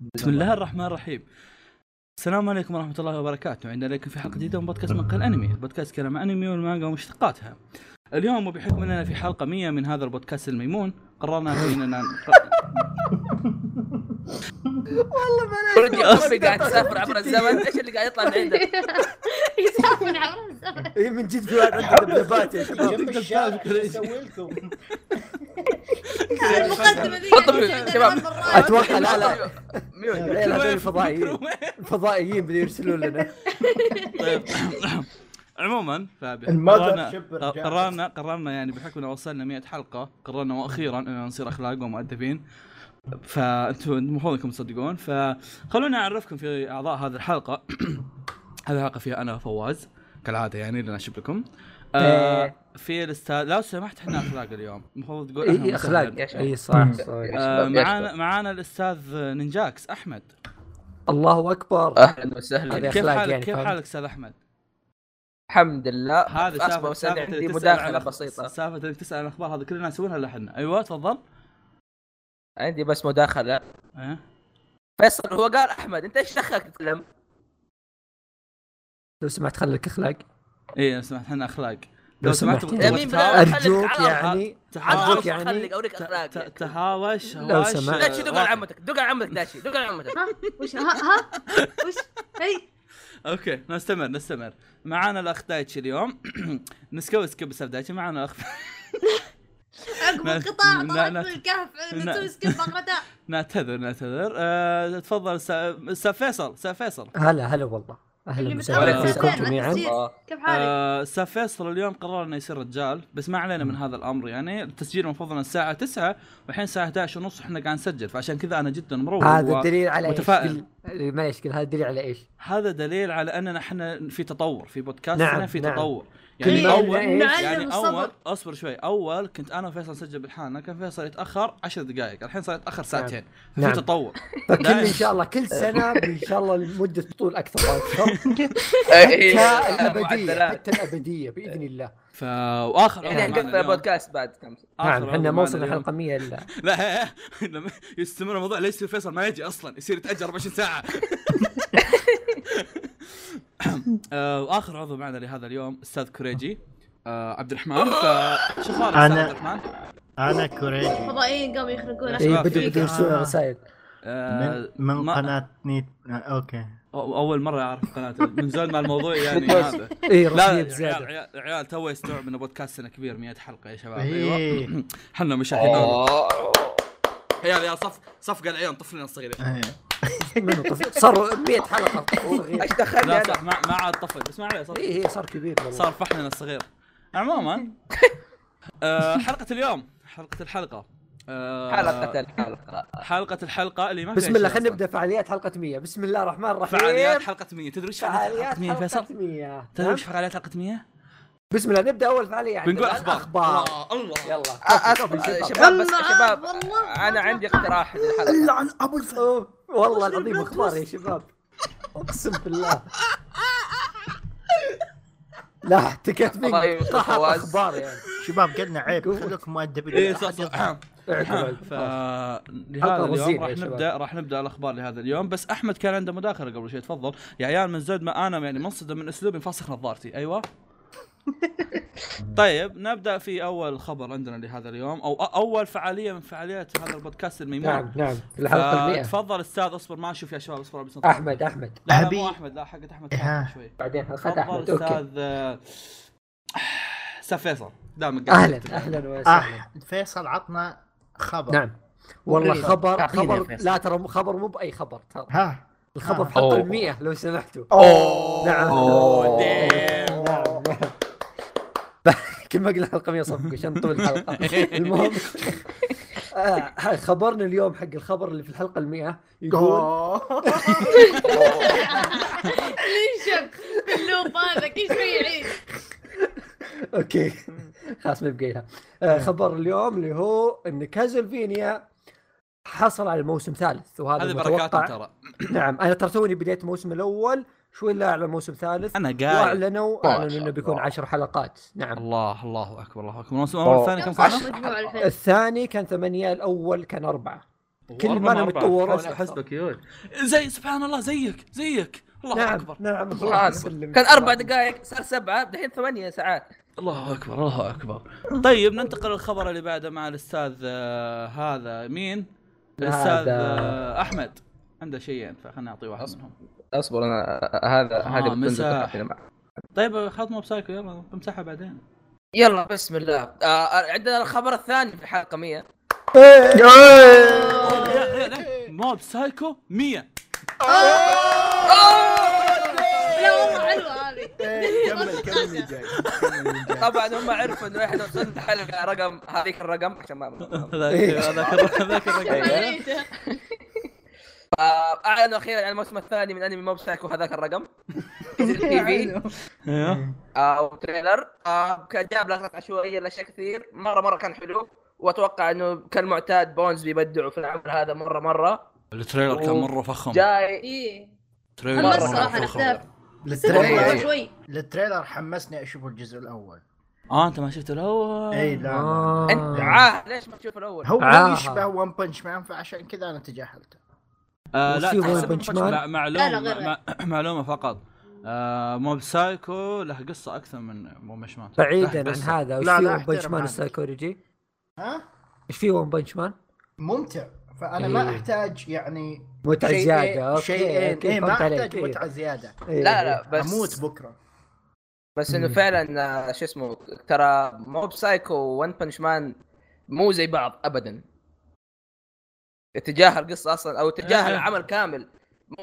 بسم الله الرحمن الرحيم. السلام عليكم ورحمة الله وبركاته. عندنا لكم في حلقة جديدة من بودكاست مقهى الأنمي البودكاست كلام أنمي والمانجا ومشتقاتها. اليوم وبحكم أننا في حلقة 100 من هذا البودكاست الميمون قررنا في أننا رجع أخوي قاعد تسافر عبر الزمن. إيش اللي قاعد يطلع من عندك؟ يسافر عبر الزمن. اي من جد في واحد عنده دبدبات يا شباب جنب الشارع إيش أسوي لكم؟ المقدمة ذي يعني شباب. أتوقع لا لا. الفضائيين. الفضائيين بدوا يرسلون لنا. طيب. عموما قررنا. قررنا قررنا يعني بحكم انه وصلنا 100 حلقة. قررنا وأخيرا إننا نصير أخلاق ومؤدبين. فانتم المفروض إنكم تصدقون. فخلونا اعرفكم في أعضاء هذه الحلقة. هذه الحلقة فيها أنا فواز كالعادة يعني لنا شبكم آه إيه. في الاستاذ لو سمحت إحنا أخلاق اليوم. المفروض تقول إي أخلاق. إي صح صح. آه يا معانا. معانا الأستاذ نينجاكس أحمد. الله أكبر. أهلا وسهلا. كيف حالك يعني، كيف؟ حالك أستاذ أحمد؟ الحمد لله. هذا أصبر سالفه عندي مداخلة بسيطة. سالفة إنك تسأل عن الأخبار هذا كلنا نسويها إلا إحنا. أيوه تفضل. عندي بس مداخلة. أه؟ فيصل هو قال أحمد أنت إيش دخلك تتكلم؟ لو سمحت خليك أخلاق. إيه لو سمحت إحنا أخلاق. لو سمحت. ارجوك يعني تهاوش ارجوك يعني أوريك ت- اخلاق ت- تهاوش لو سمحت. داشي دق على. عمتك دق على عمتك داشي دق على عمتك. ها؟ وش ها ها؟ وش؟ هي okay نستمر نستمر. معانا الأخ دايتشي اليوم. نسوي skip بس دايتشي معانا الأخ. عقب القطاع طلعت من الكهف. نسوي skip مقطع نعتذر نعتذر. أه تفضل أستاذ فيصل أستاذ فيصل. هلا هلا والله. أهلا وسهلا فيكم جميعا. آه. كيف حالك؟ آه، أستاذ فيصل اليوم قرر إنه يصير رجال بس ما علينا من هذا الأمر يعني التسجيل المفروض إنه الساعة 9 والحين الساعة 11 ونص وإحنا قاعد نسجل فعشان كذا أنا جدا مروق هذا و- دليل على إيش؟ متفائل. دل- معليش هذا دليل على إيش؟ هذا دليل على أننا إحنا في تطور في بودكاستنا نعم، في نعم. تطور يعني اول يعني. اول أصبر شوي. أول كنت أنا وفيصل نسجل بالحالنا كان فيصل يتأخر 10 دقائق الحين صار يتأخر ساعتين. في نعم. تطور. فكل دايم. إن شاء الله كل سنة إن شاء الله لمدة طول أكثر. وأكثر إيه، حتى الأبدية. حتى الأبدية بإذن الله. ف وآخر يعني نقفل اليوم- بودكاست بعد كم نعم إحنا ما وصلنا. حلقه 100 إلا. لا يستمر الموضوع ليش يصير فيصل ما يجي أصلا؟ يصير يتأجر 24 ساعة. آه، وآخر عضو معنا لهذا اليوم أستاذ كوريجي. آه، عبد الرحمن فشو أخبارك أستاذ أنا- عبد الرحمن؟ أنا كوريجي الفضائيين قاموا يخرقون اي بدوا بدوا يرسلون آه. رسائل. آه، من, من ما- قناة نيت okay. أول مرة أعرف قناته من زود ما الموضوع يعني هذا. اي لا عيال عيال, عيال تو يستوعب ان بودكاستنا كبير 100 حلقة يا شباب. إيه. أيوه. إحنا مشاهدين. عيال يا صف صفقة العيال طفلنا الصغير. إيه. طفل؟ صاروا 100 حلقة. أيش دخلني لا أنا؟ صح ما ما عاد طفل بس ما عليه صار اي هي صار كبير والله. صار فحلنا الصغير. عموما آه، حلقة اليوم. حلقة الحلقة. آه، حلقة الحلقة. حلقة الحلقة اللي ما بسم فيها الله شيء خلينا. نبدأ فعاليات حلقة 100 بسم الله الرحمن الرحيم. فعاليات حلقة 100 تدري وش فعاليات حلقة 100 فيصل؟ حلقة 100 تدري نعم. وش فعاليات حلقة 100 بسم الله نبدأ أول فعالية عندنا بنقول أخبار. أخبار الله الله. يلا. شباب. بس شباب. أنا عندي اقتراح للحلقة. لعن أبو أوه، والله العظيم أخبار يا شباب. أقسم بالله. لا يوفقك قحط فواز. أخبار يعني. شباب قلنا عيب. قوة. خليكم مؤدبين إيه صح صح. حلقة لهذا اليوم راح. نبدأ راح نبدأ الأخبار لهذا اليوم. بس أحمد كان عنده مداخله قبل شوي تفضل. يا عيال من زود ما أنا يعني منصدم من أسلوبي مفسخ نظارتي. أيوه. طيب نبدأ في أول خبر عندنا لهذا اليوم أو أول فعالية من فعاليات هذا البودكاست الميمون. نعم نعم الحلقة المئة. تفضل أستاذ أصبر ما أشوف يا شباب أصبر بس أحمد أحمد. لا مو أحمد لا حقت أحمد شوي. بعدين حلقه تفضل أحمد. أوكي. أستاذ آه، أستاذ فيصل قاعد أهلا أهلا وسهلا. آه فيصل عطنا خبر. نعم. والله. خبر خبر. لا ترى خبر مو بأي خبر ترى. ها. الخبر آه. في حلقه. المئة لو سمحتوا. أوه. نعم. أوه، نعم نعم. كل ما قلنا حلقة 100 صفقة عشان طول الحلقة. المهم آه خبرنا اليوم حق الخبر اللي في الحلقة المئة يقول أوه. ليش ال loop هذا كل شوي يعيد. okay. خلاص ما بقيلها آه خبر اليوم اللي هو إن Castlevania حصل على موسم ثالث وهذا هذه متوقع بركاتهم ترى. نعم أنا ترى توني بديت الموسم الأول شوي لا اعلن موسم ثالث. أنا قاعد واعلنوا أعلنوا إنه بيكون الله. عشر حلقات. نعم. الله الله أكبر الله أكبر. الموسم الأول الثاني كم؟ كان؟ الثاني كان ثمانية الأول كان أربعة. كل ما وأربعة أنا أربعة. متطورون حسب- أكثر. حسبك يوي زي سبحان الله زيك زيك. الله نعم أكبر. نعم الله. يسلمك. كان أربع دقائق صار سبعة دحين ثمانية ساعات. الله أكبر الله أكبر. طيب ننتقل للخبر اللي بعده مع الأستاذ آه، هذا مين؟ الأستاذ آه، أحمد. عنده شيئين فخلنا نعطيه واحد. منهم. اصبر أنا هذا آه، هذه بتنزل مساح. تحت هنا معك. طيب خلاص مو بسايكو يلا بمسحها بعدين يلا بسم الله آه عندنا الخبر الثاني في الحلقة 100 إيه. يا- يا- يا، Mob Psycho 100 لا والله حلوة هذه إيه، كمل كمل اللي جاي كمل اللي جاي. طبعا هم عرفوا إنه إحنا وصلنا الحلقة رقم هذيك الرقم عشان ما هذاك هذاك الر- هذاك الرقم آه، اعلنوا أخيرا عن الموسم الثاني من أنمي Mob Psycho هذاك الرقم. TV. أيوه. آه و trailer. آه كان جاب لقطات عشوائية لاشياء كثير. مرة مرة كان حلو. وأتوقع إنه كالمعتاد Bones بيبدعوا في العمل هذا مرة مرة. ال trailer كان مرة فخم. جاي إيه. trailer فخم. إيه. لل trailer حمسني أشوف الجزء الأول. آه أنت ما شفت الأول؟ اي لا. آه. انت عاه ليش ما تشوف الأول؟ هو آه. هو يشبه One Punch Man فعشان كذا أنا تجاهلته. آه لا؟ معلومة لا، لا، غير- مع- معلومة فقط آه Mob Psycho له قصة أكثر من Mob Man بعيدا عن هذا وش لا، في لا، One Punch Man. السايكولوجي؟ ها إيش في One Punch Man؟ ممتع فأنا ما إيه. أحتاج يعني متعة شيئين- زيادة okay شيئين أوكي إيه ما أحتاج إيه. متعة زيادة إيه، لا إيه. لا بس أموت بكرة بس إنه. فعلا آه، شو اسمه ترى Mob Psycho و One Punch Man مو زي بعض ابدا اتجاه القصة أصلا أو اتجاه إيه. العمل كامل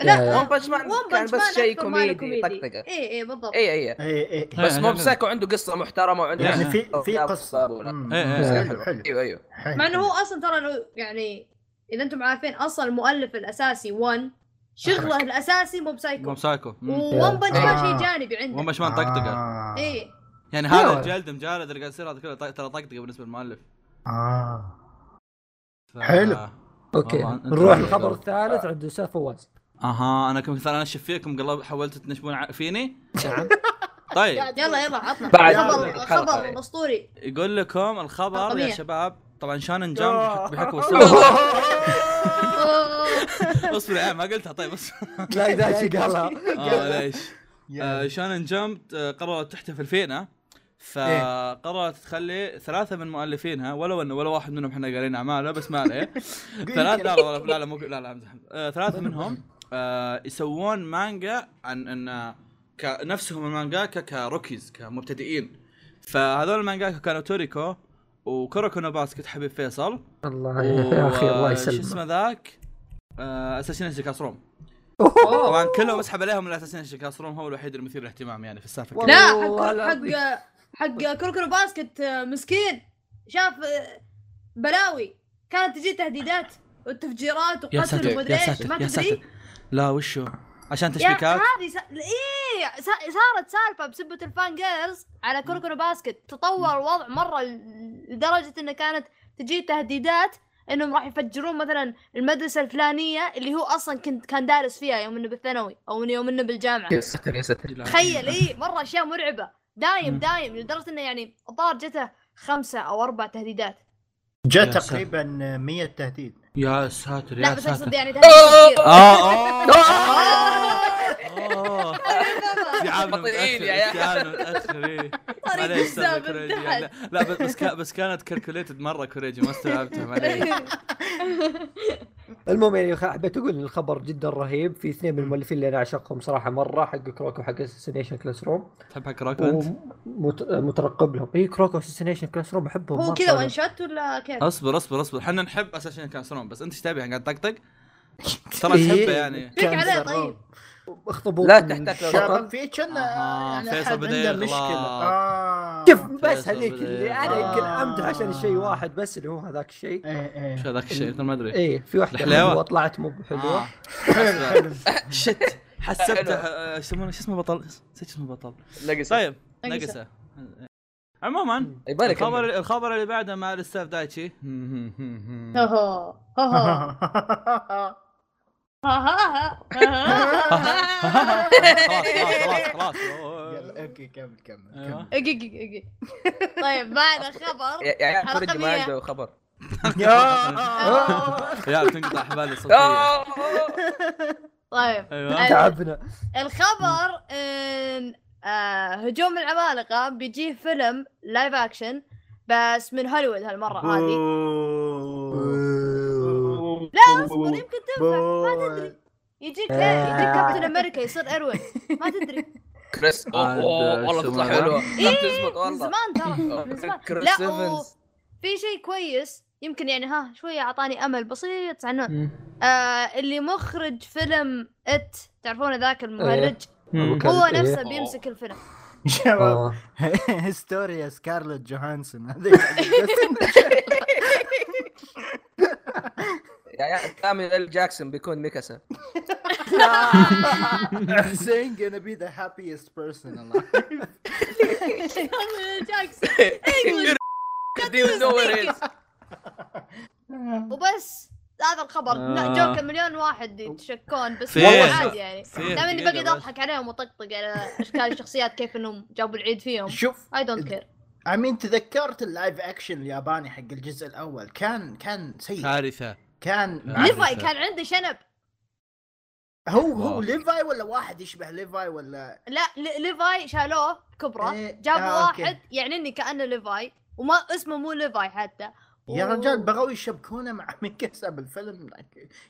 لا، One Punch Man One كان Punch بس شيء كوميدي طقطقة اي اي بالضبط اي اي اي اي بس إيه، Mob لا، لا. Psycho عنده قصة محترمة وعنده يعني في في قصة. إيه، إيه. حلو حلو أيوه أيوه. مع إنه هو أصلا ترى لو يعني إذا أنتم عارفين أصلا المؤلف الأساسي 1 شغله الأساسي Mob Psycho Mob Psycho مم. و One Punch Man آه. شيء جانبي عنده Punch Man طقطقة آه. إيه يعني. هذا الجلد مجالد اللي قاعد يصير هذا كله ترى طقطقة بالنسبة للمؤلف آه ف... حلو. okay. نروح دور. الثالث عند يوسف فواز. أها أنا كنت مثلا أنشف فيكم قلب حاولت تنشبون فيني؟ نعم. طيب. يلا يلا عطنا. بعد. خبر. خبر أسطوري. يقول لكم الخبر يا. شباب طبعا شانن السبب. أوه. اصبر يا عيال ما قلتها. طيب اصبر لا ذا شي قالها. آه ليش؟ يلا. آه، Shonen Jump آه، قررت تحتفل فينا. فقررت تخلي ثلاثة من مؤلفينها ولو إنه ولا واحد منهم إحنا قارين أعماله بس ما عليه. ثلاث لا لا لا لا مو لا لا أمزح. آه، ثلاثة منهم آه، يسوون مانجا عن إن ك- نفسهم المانجاكا ك rookies كمبتدئين. فهذول المانجاكا كانوا Toriko و Kuroko no Basket حبيب فيصل. الله يا أخي الله شو اسمه يسلمك ذاك Assassination Classroom أوه. طبعا كلهم اسحب عليهم ال Assassination Classroom هو الوحيد المثير للاهتمام يعني في السالفة. لا حق. حق حق Kuroko Basket آه، مسكين. شاف آه، بلاوي. كانت تجي تهديدات والتفجيرات يا وقتل ساتر ومدري يا إيش ساتر ما يا ساتر. تدري لا وشو؟ عشان تشبيكات؟ هذه س... إيه صارت سالفة بسبة ال fan girls على Kuroko Basket. تطور الوضع مرة لدرجة إنه كانت تجي تهديدات إنهم راح يفجرون مثلا المدرسة الفلانية اللي هو أصلا كنت كان دارس فيها يوم إنه بالثانوي أو من يوم إنه بالجامعة. يا ساتر يا ساتر. تخيل إيه مرة أشياء مرعبة. دايم. دايم لدرجة إنه يعني الظاهر جته خمسة أو أربع تهديدات يا ساتر. تقريبا 100 تهديد يا ساتر لا يا بس أقصد ساتر يعني تهديد كثير آه آه آه استيعابنا بطيئين متأخر يا. استيعابنا إيه. طريق معليش استنى السابق كوريجي تحت. لا, لا بس بس, كا بس كانت calculated مرة كوريجي ما استوعبتها معليش المهم يعني حبيت أقول إن الخبر جدا رهيب في اثنين من المؤلفين اللي أنا أعشقهم صراحة مرة حق Kuroko وحق Assassination Classroom تحب حق Kuroko أنت؟ ومترقب لهم اي كروكو اساسنيشن كلاس روم أحبهم هو. كذا وان شوت ولا كيف؟ أصبر أصبر أصبر إحنا نحب أساسا كان سلام بس أنت إيش تبي قاعد طقطق؟ ترى إيه. تحبه يعني فيك عليه طيب اخطبوط لا تحتاج. شغل في كنا أها، يعني فيصل عنده مشكلة. يغلط. آه. شوف بس هذيك اللي أنا. يمكن أمدح عشان شيء واحد بس اللي هو هذاك الشيء. إيه إيش إيه هذاك الشيء؟ ما أدري. إيه في واحدة؟ حلوة طلعت مو بحلوة. آه. شت حسبته آه، إيش يسمونه شو اسمه بطل؟ نسيت اسمه بطل. نقص. طيب. نقصه. عموما يبالك الخبر الخبر اللي بعده مع الأستاذ دايتشي. خلاص خلاص. أوكي كمل كمل. اقي طيب عيال حلقة كوريجي ما خبر يا بتنقطع احبالي الصوتيه آه. طيب تعبنا الخبر إن آه هجوم العمالقة بيجيه فيلم live action بس من هوليوود هالمرة هذه لا اصبر يمكن تنفع. ما تدري. يجيك لا يجيك كابتن أمريكا يصير اروين ما تدري. كريس أوه، عاد أوه، والله تطلع؟ حلوة. إيه، لا تزبط من والله. زمان ترى من زمان. كريس لا. في شيء كويس يمكن يعني ها شوية أعطاني أمل بسيط عنه. آه اللي مخرج فيلم It. تعرفون ذاك المهرج. كان- هو إيه. نفسه بيمسك الفيلم. شباب آه. هيستوريا سكارلت جوهانسون هذيك يا يا سامويل جاكسون بيكون ميكاسا حسين gonna be the happiest person alive جاكسون? وبس هذا الخبر آه. joke مليون واحد يتشكون بس؟ والله عادي يعني؟ دام اني بقعد. اضحك عليهم وطقطق على أشكال الشخصيات كيف إنهم جابوا العيد فيهم شوف I don't care I mean تذكرت ال live action الياباني حق الجزء الأول كان كان سيء كارثه كان. ليفاي كان عنده شنب هو هو. ليفاي ولا واحد يشبه ليفاي ولا لا لي- ليفاي شالوه كبرة إيه، جابوا آه، أوكي. واحد يعني إني كأنه ليفاي وما اسمه مو ليفاي حتى يا رجال بغوا يشبكونه مع ميكاسا بالفيلم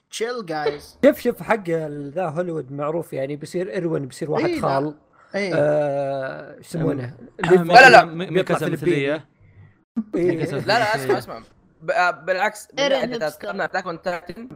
تشيل جايز شوف شوف حق ذا هوليوود معروف يعني بيصير اروين بيصير واحد إيه،. خال إيه إيش يسمونه؟ لا لا، لا. ميكاسا مثليه لا لا أسمع أسمع بالعكس هيبستر. تذكرنا اتاك اون تايتن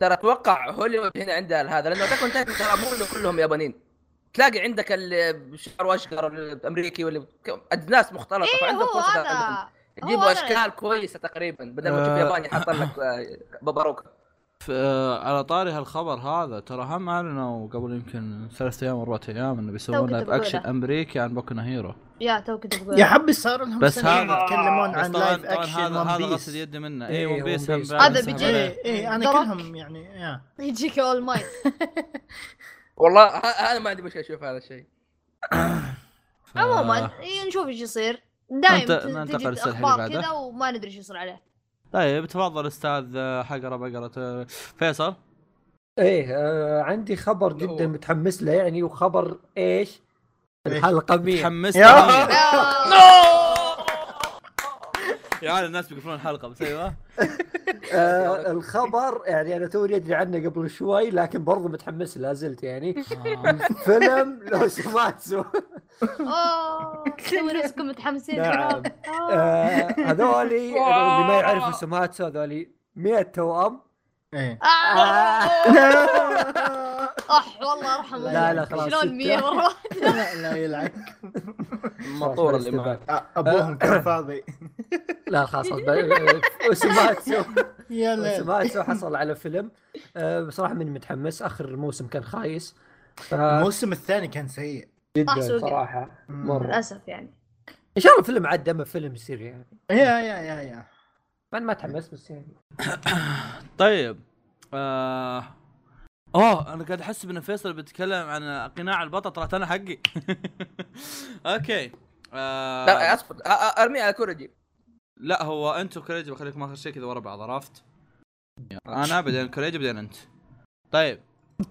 ترى أتوقع هوليوود هنا عندها هذا لأنه Attack on Titan ترى مو كلهم يابانيين تلاقي عندك الشعر واشقر الأمريكي واللي الناس مختلطة إيه فعندهم فرصة يجيبوا. أشكال كويسة تقريبا بدل ما تشوف آه. ياباني حاط لك آه، باروكة آه، على طاري هالخبر هذا ترى هم أعلنوا قبل يمكن ثلاث أيام أربع أيام إنه بيسوون live. action أمريكي عن Boku Hero يا تو كنت بقول يا حبي صار لهم بس سنين هذا- يتكلمون عن live action هذا هذا غسل يد منه. إيه، إيه One Piece هذا بيجي-. إيه إيه أنا. كلهم يعني يا. يجيك All Might والله أنا ما عندي مشكلة أشوف هذا الشيء. عموما إيه، نشوف إيش يصير. ننت- ننتقل تجي أخبار بعده. كذا وما ندري إيش يصير عليه. طيب تفضل أستاذ حقرة بقرة. فيصل؟ إيه آه عندي خبر جدا متحمس له يعني وخبر إيش؟ إيش؟ الحلقة 100 تحمست يا- عيال الناس بيقفلون الحلقة بس أيوه آه الخبر يعني أنا توني أدري عنه قبل شوي لكن برضو متحمس لا زلت يعني آه. فيلم لو سمعتوا أوه نفسكم متحمسين نعم. آه. هذولي اللي ما يعرفوا سماتسو هذولي 100 توأم إيه. أح والله ارحم لا، لا، خلاص، شلون ستة. 100 مره؟ لا لا يلعن المطور اللي معك. أ- أبوهم كان فاضي. لا خلاص وسماتسو يا ليل سماتسو حصل على فيلم. آه، بصراحة ماني متحمس. آخر موسم كان خايس. ف- الموسم الثاني كان سيء. جدا. صراحة. مرة. للأسف يعني. إن شاء الله فيلم عاد دمه فيلم يصير يعني. يا يا يا يا. ما ما تحمس بس يعني. طيب آه... اوه أنا قاعد احسب إن فيصل بيتكلم عن قناع البطل طلعت أنا حقي. okay. آه... لا أصبر. أرمي على كوريجي. لا هو أنت وكريجي بخليكم أخر شيء كذا ورا بعض عرفت؟ أنا بعدين كريجي بعدين أنت. طيب.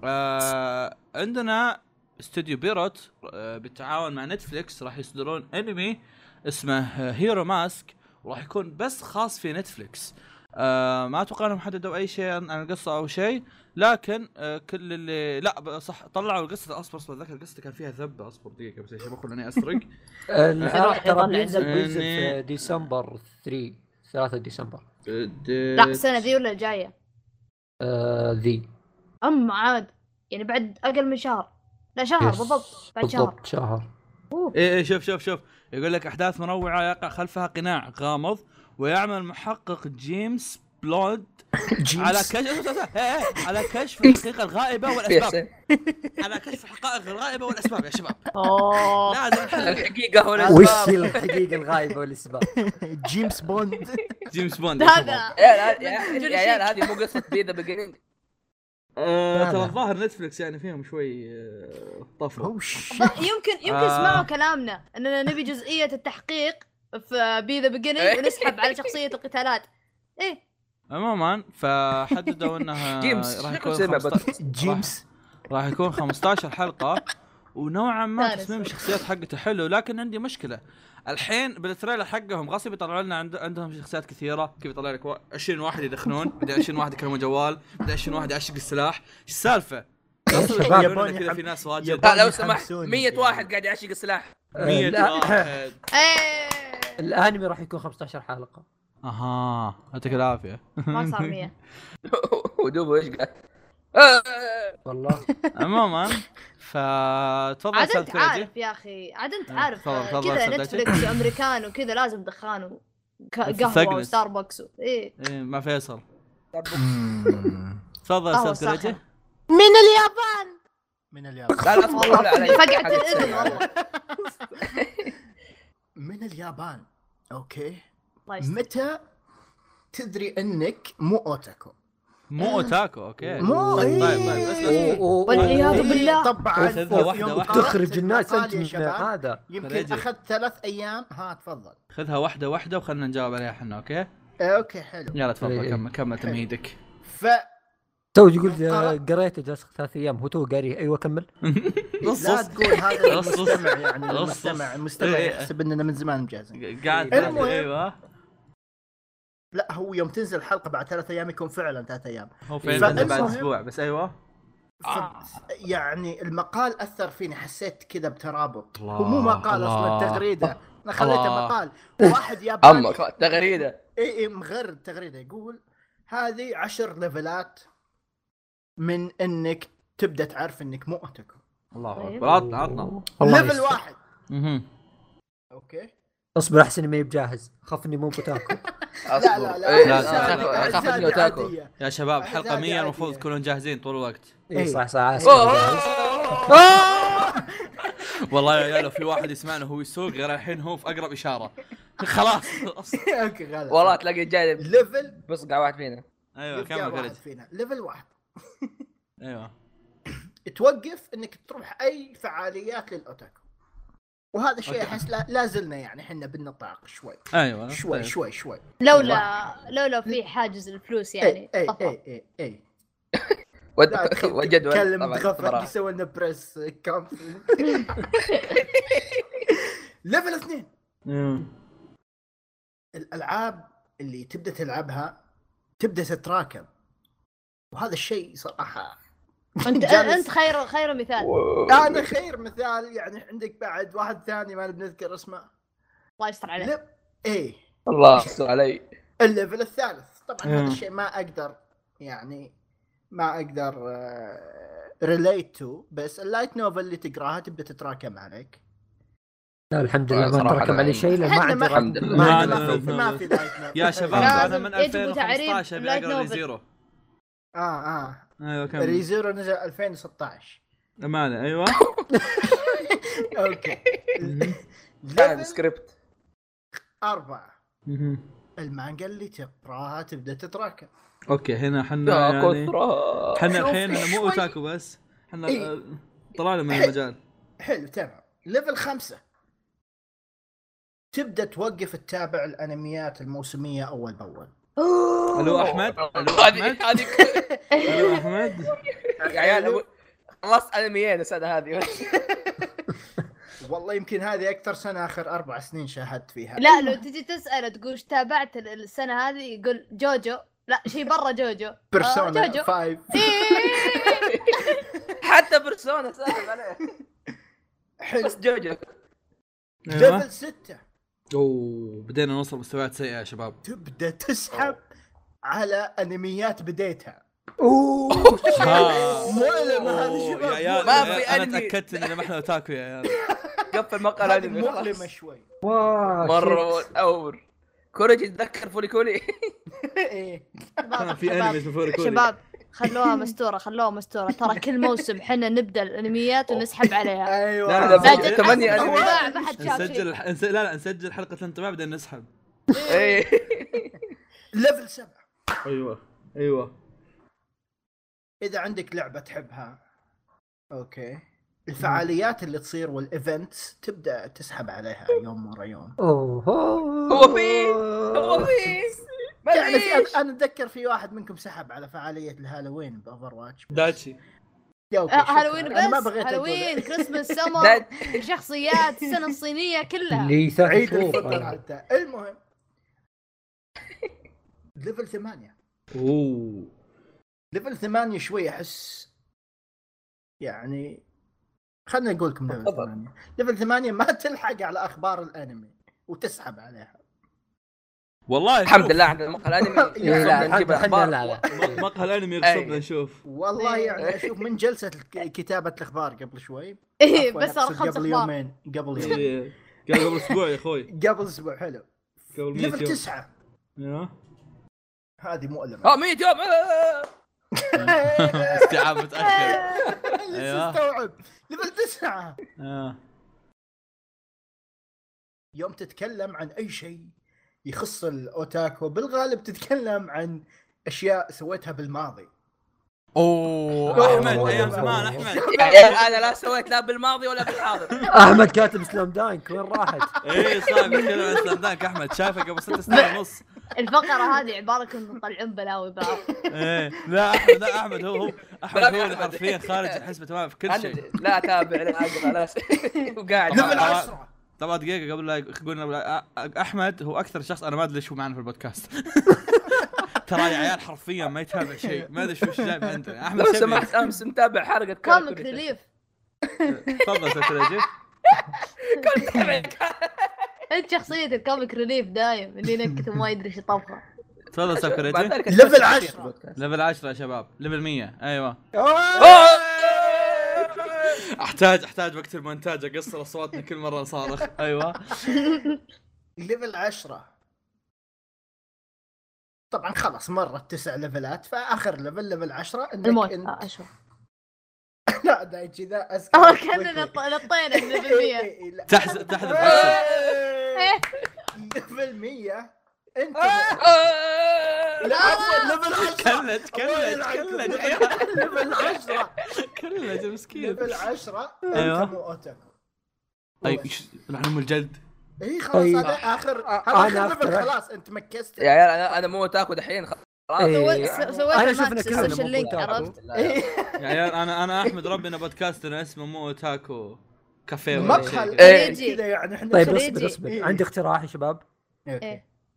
آه عندنا استوديو Pierrot آه بالتعاون مع Netflix راح يصدرون أنمي اسمه Hero Mask وراح يكون بس خاص في Netflix. آه ما أتوقع إنهم حددوا أي شيء عن القصة أو شيء. لكن آه كل اللي لا صح طلعوا القصة أصبر أصبر ذكر القصة كان فيها ذبة أصبر دقيقة بس عشان بخل إني أسرق. العرض راح ترى بينزل في ديسمبر 3 3 ديسمبر. لا السنة ذي ولا الجاية؟ آه ذي. أم عاد. يعني بعد أقل من شهر. لا شهر بالضبط بعد شهر. بالضبط شهر إيه إيه شوف شوف شوف. يقول لك أحداث منوعة يقع خلفها قناع غامض. ويعمل محقق جيمس بلود على كشف إيه، إيه، على كشف الحقيقة الغائبة والأسباب. على كشف الحقائق الغائبة والأسباب يا شباب. أوه. لازم الحقيقة هو وش الحقيقة الغايبه والأسباب؟ جيمس بوند جيمس بوند. هذا. يا عيال يا عيال هذه مو قصة B: The Beginning ترى الظاهر Netflix يعني فيهم شوي آه، طفرة. يمكن يمكن آه. سمعوا كلامنا إننا نبي جزئية التحقيق في B: The Beginning ونسحب على شخصية القتالات. إيه. عموما فحددوا إنها جيمس راح يكون سمع 15 جيمس. راح يكون 15 حلقة ونوعا ما. تصميم الشخصيات حقته حلو لكن عندي مشكلة. الحين بالتريلر حقهم غصب يطلعوا لنا عند عندهم شخصيات كثيرة. كيف يطلع لك؟ وا- 20 واحد يدخنون بعدين 20 واحد يكلمون جوال بعدين 20 واحد يعشق السلاح. إيش السالفة؟ كذا في ناس واجد. لا لو سمحت يحمسوني 100 يعني. واحد قاعد يعشق السلاح. 100 لا. واحد إيه. الانمي راح يكون 15 حلقة. أها يعطيك العافية. ما صار 100 ودوبه إيش قال آه. والله. عموما فتفضل عاد أنت عارف يا أخي عاد أنت آه، عارف. آه، كذا نتفلكس وامريكان وكذا لازم دخان وقهوه ثقنس. وستاربكس و- إيه. إيه مع فيصل. تفضل أستاذ ساخنة. من اليابان. من اليابان. لا لا اصبر والله فقعت الاذن. والله من اليابان. أوكي. متى تدري أنك مو أوتاكو؟ مو أوتاكو okay. مو طيب إيه. طيب بس والعياذ إيه، بالله. طبعا تخرج الناس أنت من هذا. يمكن رجل. اخذ ثلاث أيام. ها تفضل. خذها واحدة واحدة وخلنا نجاوب عليها إحنا okay؟ إيه، okay حلو. يلا تفضل إيه. كمل كمل تمهيدك. ف تو يقول قرأت- قريته جلسه ثلاث أيام هو تو قاري أيوه كمل. لا تقول هذا. المستمع يعني. المستمع المستمع. إيه. يحسب إننا من زمان مجازين قاعد المهم. أيوه. لا هو يوم تنزل الحلقة بعد ثلاث أيام يكون فعلا ثلاث أيام. هو فالمهم- بعد أسبوع بس أيوه. يعني المقال أثر فيني حسيت كذا بترابط. هو مو مقال. أصلا تغريدة. أنا خليته. مقال. واحد ياباني. أمك تغريدة. اي اي مغرد تغريدة. يقول هذه عشر ليفلات من إنك تبدأ تعرف إنك مو اوتاكو الله طيب. أكبر. عطنا عطنا. level. واحد. مهم. أوكي. اصبر أحسن ما بجاهز. خاف اني مو بتاكل. لا لا لا إيه، لا، إنه تاكل. عادية. يا شباب حلقة أعزائي 100 المفروض. تكونون جاهزين طول الوقت. اي صح صح. جاهز. والله يا عيال لو في واحد يسمعنا وهو يسوق غير الحين هو في أقرب إشارة. خلاص. أوكي غلط. والله تلاقي جاي ليفل بس قاعد واحد فينا. أيوه كمل فينا. ليفل واحد. أيوه. توقف إنك تروح أي فعاليات للأوتاكو. وهذا الشيء. أحس لا, زلنا يعني إحنا بالنطاق شوي. أيوه شوي طيب. شوي شوي. لولا لولا في حاجز الفلوس يعني. اي اي. اي اي والجدول تكلم صراحة. يسوي لنا press conference level اثنين. مم. الألعاب اللي تبدأ تلعبها تبدأ تتراكم. وهذا الشيء صراحة انت أنت خير خير مثال. أنا خير مثال يعني عندك بعد واحد ثاني ما بنذكر اسمه. الله يستر عليه. لب إيه. الله يستر علي. ال level الثالث. طبعا. هذا الشيء ما أقدر يعني ما أقدر relate to بس ال light novel اللي تقرأها تبدا تتراكم عليك. لا الحمد لله. ما تراكم علي شيء لأن ما عندي ما- الحمد. لله. ما ما عندي لا، ما لا، في لا، لا. لايت نوفل يا شباب أنا من يجب تعريف 2015 أبي أقرأ نوفل. آه آه. أيوه كمل. ريزيرو نزل 2016 أمانة أيوه. أوكي. ليفل سكريبت أربعة. المانجا اللي تقراها تبدأ تتراكم. أوكي هنا حنا يعني حنا الحين مو. أوتاكو بس حنا إيه. آه، طلعنا من. المجال. حلو تمام. ليفل خمسة. تبدأ توقف تتابع الأنميات الموسمية أول بأول. ألو أحمد؟ ألو أحمد؟ هذه ألو أحمد؟ يا عيال خلاص انميين السنة هذه. والله يمكن هذه أكثر سنة آخر أربع سنين شاهدت فيها. لا لو تجي تسأله تقول إيش تابعت ال- السنة هذه يقول جوجو. لا شيء برا جوجو. آه، بيرسونا جوجو. 5 إيه. حتى بيرسونا سالف عليه. حلو. بس جوجو. level 6 أوه بدينا نوصل مستويات سيئة يا شباب. تبدأ تسحب. على أنميات بديتها. أوه ها. مؤلمة هذه شباب، ما في عيال، أنا. تأكدت ان ما إحنا أوتاكو يا عيال قفل مقال هذه أنمي مؤلمة. شوي. مرة. أور. كوريجي يتذكر فولي كولي إيه. كان في أنمي اسمه فوريكولي شباب خلوها مستورة خلوها مستورة. ترى كل موسم حنا نبدأ الأنميات ونسحب عليها. أيوه. لا، لا، ثمانية ما حد شاف نسجل. لا لا نسجل حلقة الانطباع بعدين نسحب. إيه. level 7 أيوه أيوه. إذا عندك لعبة تحبها. okay. الفعاليات اللي تصير وال events تبدأ تسحب عليها يوم ورا يوم. أوه. هو في هو في. يعني في أنا أتذكر في واحد منكم سحب على فعالية الهالوين ب Overwatch. داتشي. آه،. هالوين بس. هالوين Christmas summer لا شخصيات السنة الصينية كلها. اللي ثلاث عيد شهور الفطر حتى. المهم level ثمانية. أوه. level ثمانية شوي أحس يعني خليني أقول لكم level تفضل. ثمانية. level ثمانية ما تلحق على أخبار الأنمي وتسحب عليها. والله الحمد شوف، لله عندنا مقهى الأنمي إيه، لا نجيب مقهى الأنمي يغصبنا أي. نشوف والله إيه. يعني أشوف من جلسة الك- كتابة الأخبار قبل شوي. إيه عفواً، بس قبل يومين قبل يومين إيه. قال قبل أسبوع يا أخوي. قبل أسبوع حلو. قبل 100 level يا. هذه مؤلمة آه 100 يوم. استيعاب متأخر لسه أيوة. استوعب level تسعة آه. يوم تتكلم عن أي شيء يخص الأوتاكو بالغالب تتكلم عن أشياء سويتها بالماضي أوه أحمد. أيام زمان أحمد. يعني أنا لا سويت لا بالماضي ولا بالحاضر. أحمد كاتب سلام دانك وين راحت؟ إيه صار بيتكلم عن سلام دانك أحمد. شافه قبل ست سنين ونص. الفقرة هذه عبارة كنتم تطلعون بلاوي بعض. إيه لا أحمد لا أحمد هو هو أحمد هو اللي حرفيا خارج الحسبة تماما في كل شيء. لا أتابع لا أقرأ لا وقاعد. معاه. عشرة طبعا دقيقة قبل لا قلنا أحمد هو أكثر شخص أنا ما أدري شو معنا في البودكاست. ترى يا عيال حرفيا ما يتابع شيء ما أدري شو إيش جايب عندنا أحمد لو. سمحت أمس متابع حلقه comic relief تفضل سكرجي أنت شخصيه ال comic relief دايم اللي ينكت وما يدري إيش طبخه. تفضل سكرجي level عشرة. level 10 يا شباب. level 100 أيوه. احتاج أحتاج وقت المونتاج أقصر أصواتنا كل مرة نصارخ. أيوه. ليفل عشرة. طبعا خلاص مرت تسع ليفلات فآخر ليفل ليفل عشرة إنك الموت. أنت. آه، أشوف لا دايتشي ذا اذكى آه كاننا نط- نطينا من إيه، البيئة إيه، لا. تحذف تحذف. إيه. ليفل 100 أنت. آه. لا ليفل 10 كلت كلت كلت ليفل 10 كلت مسكين ليفل 10 أيوة. أنت مو اوتاكو اي لعن ام الجلد اي خلاص طيب. هذا آخر آه، هذا أنا اخر. خلاص أنت مكست يا عيال أنا أنا مو تاكو دحين إيه. سويت س- سويت أنا أشوف ماكس إن كلنا السوشيال لينك. عرفت إيه. يا عيال أنا أنا أحمد ربنا بودكاستنا اسمه مو تاكو كافيه شيء إيه. الآن كذا يعني إحنا طيب. اصبر اصبر إيه. عندي اقتراح يا شباب.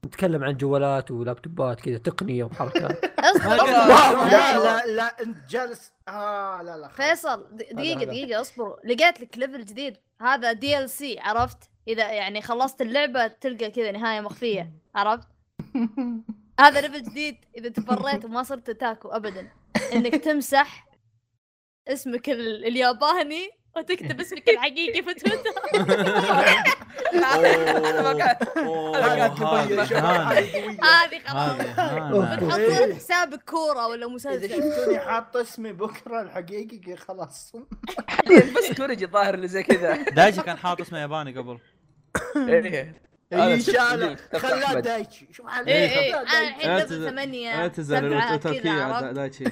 نتكلم عن جوالات ولابتوبات كذا تقنية وحركات اصبر لا لا لا لا انت جالس آه لا لا. فيصل د- دقيقة هذا. دقيقة اصبر لقيت لك level جديد هذا DLC عرفت؟ إذا يعني خلصت اللعبة تلقى كذا نهاية مخفية عرفت؟ هذا level جديد إذا تفريت وما صرت تاكو أبدا إنك تمسح اسمك ال- الياباني وتكتب اسمك الحقيقي في تويتر اوه هذه خلاص هذه هانة. بتحط. لك حسابك كورة ولا اذا مسلسل شفتوني حاط اسمي بكره الحقيقي خلاص بس كوريجي الظاهر اللي زي كذا دايجي كان حاط اسمه ياباني قبل إيه. اي أنا شفت شاله اللي كتبت خلاه. دايتشي شوف إيه إيه أنا. الحين ليفل ثمانية كذا التركية؟ دايتشي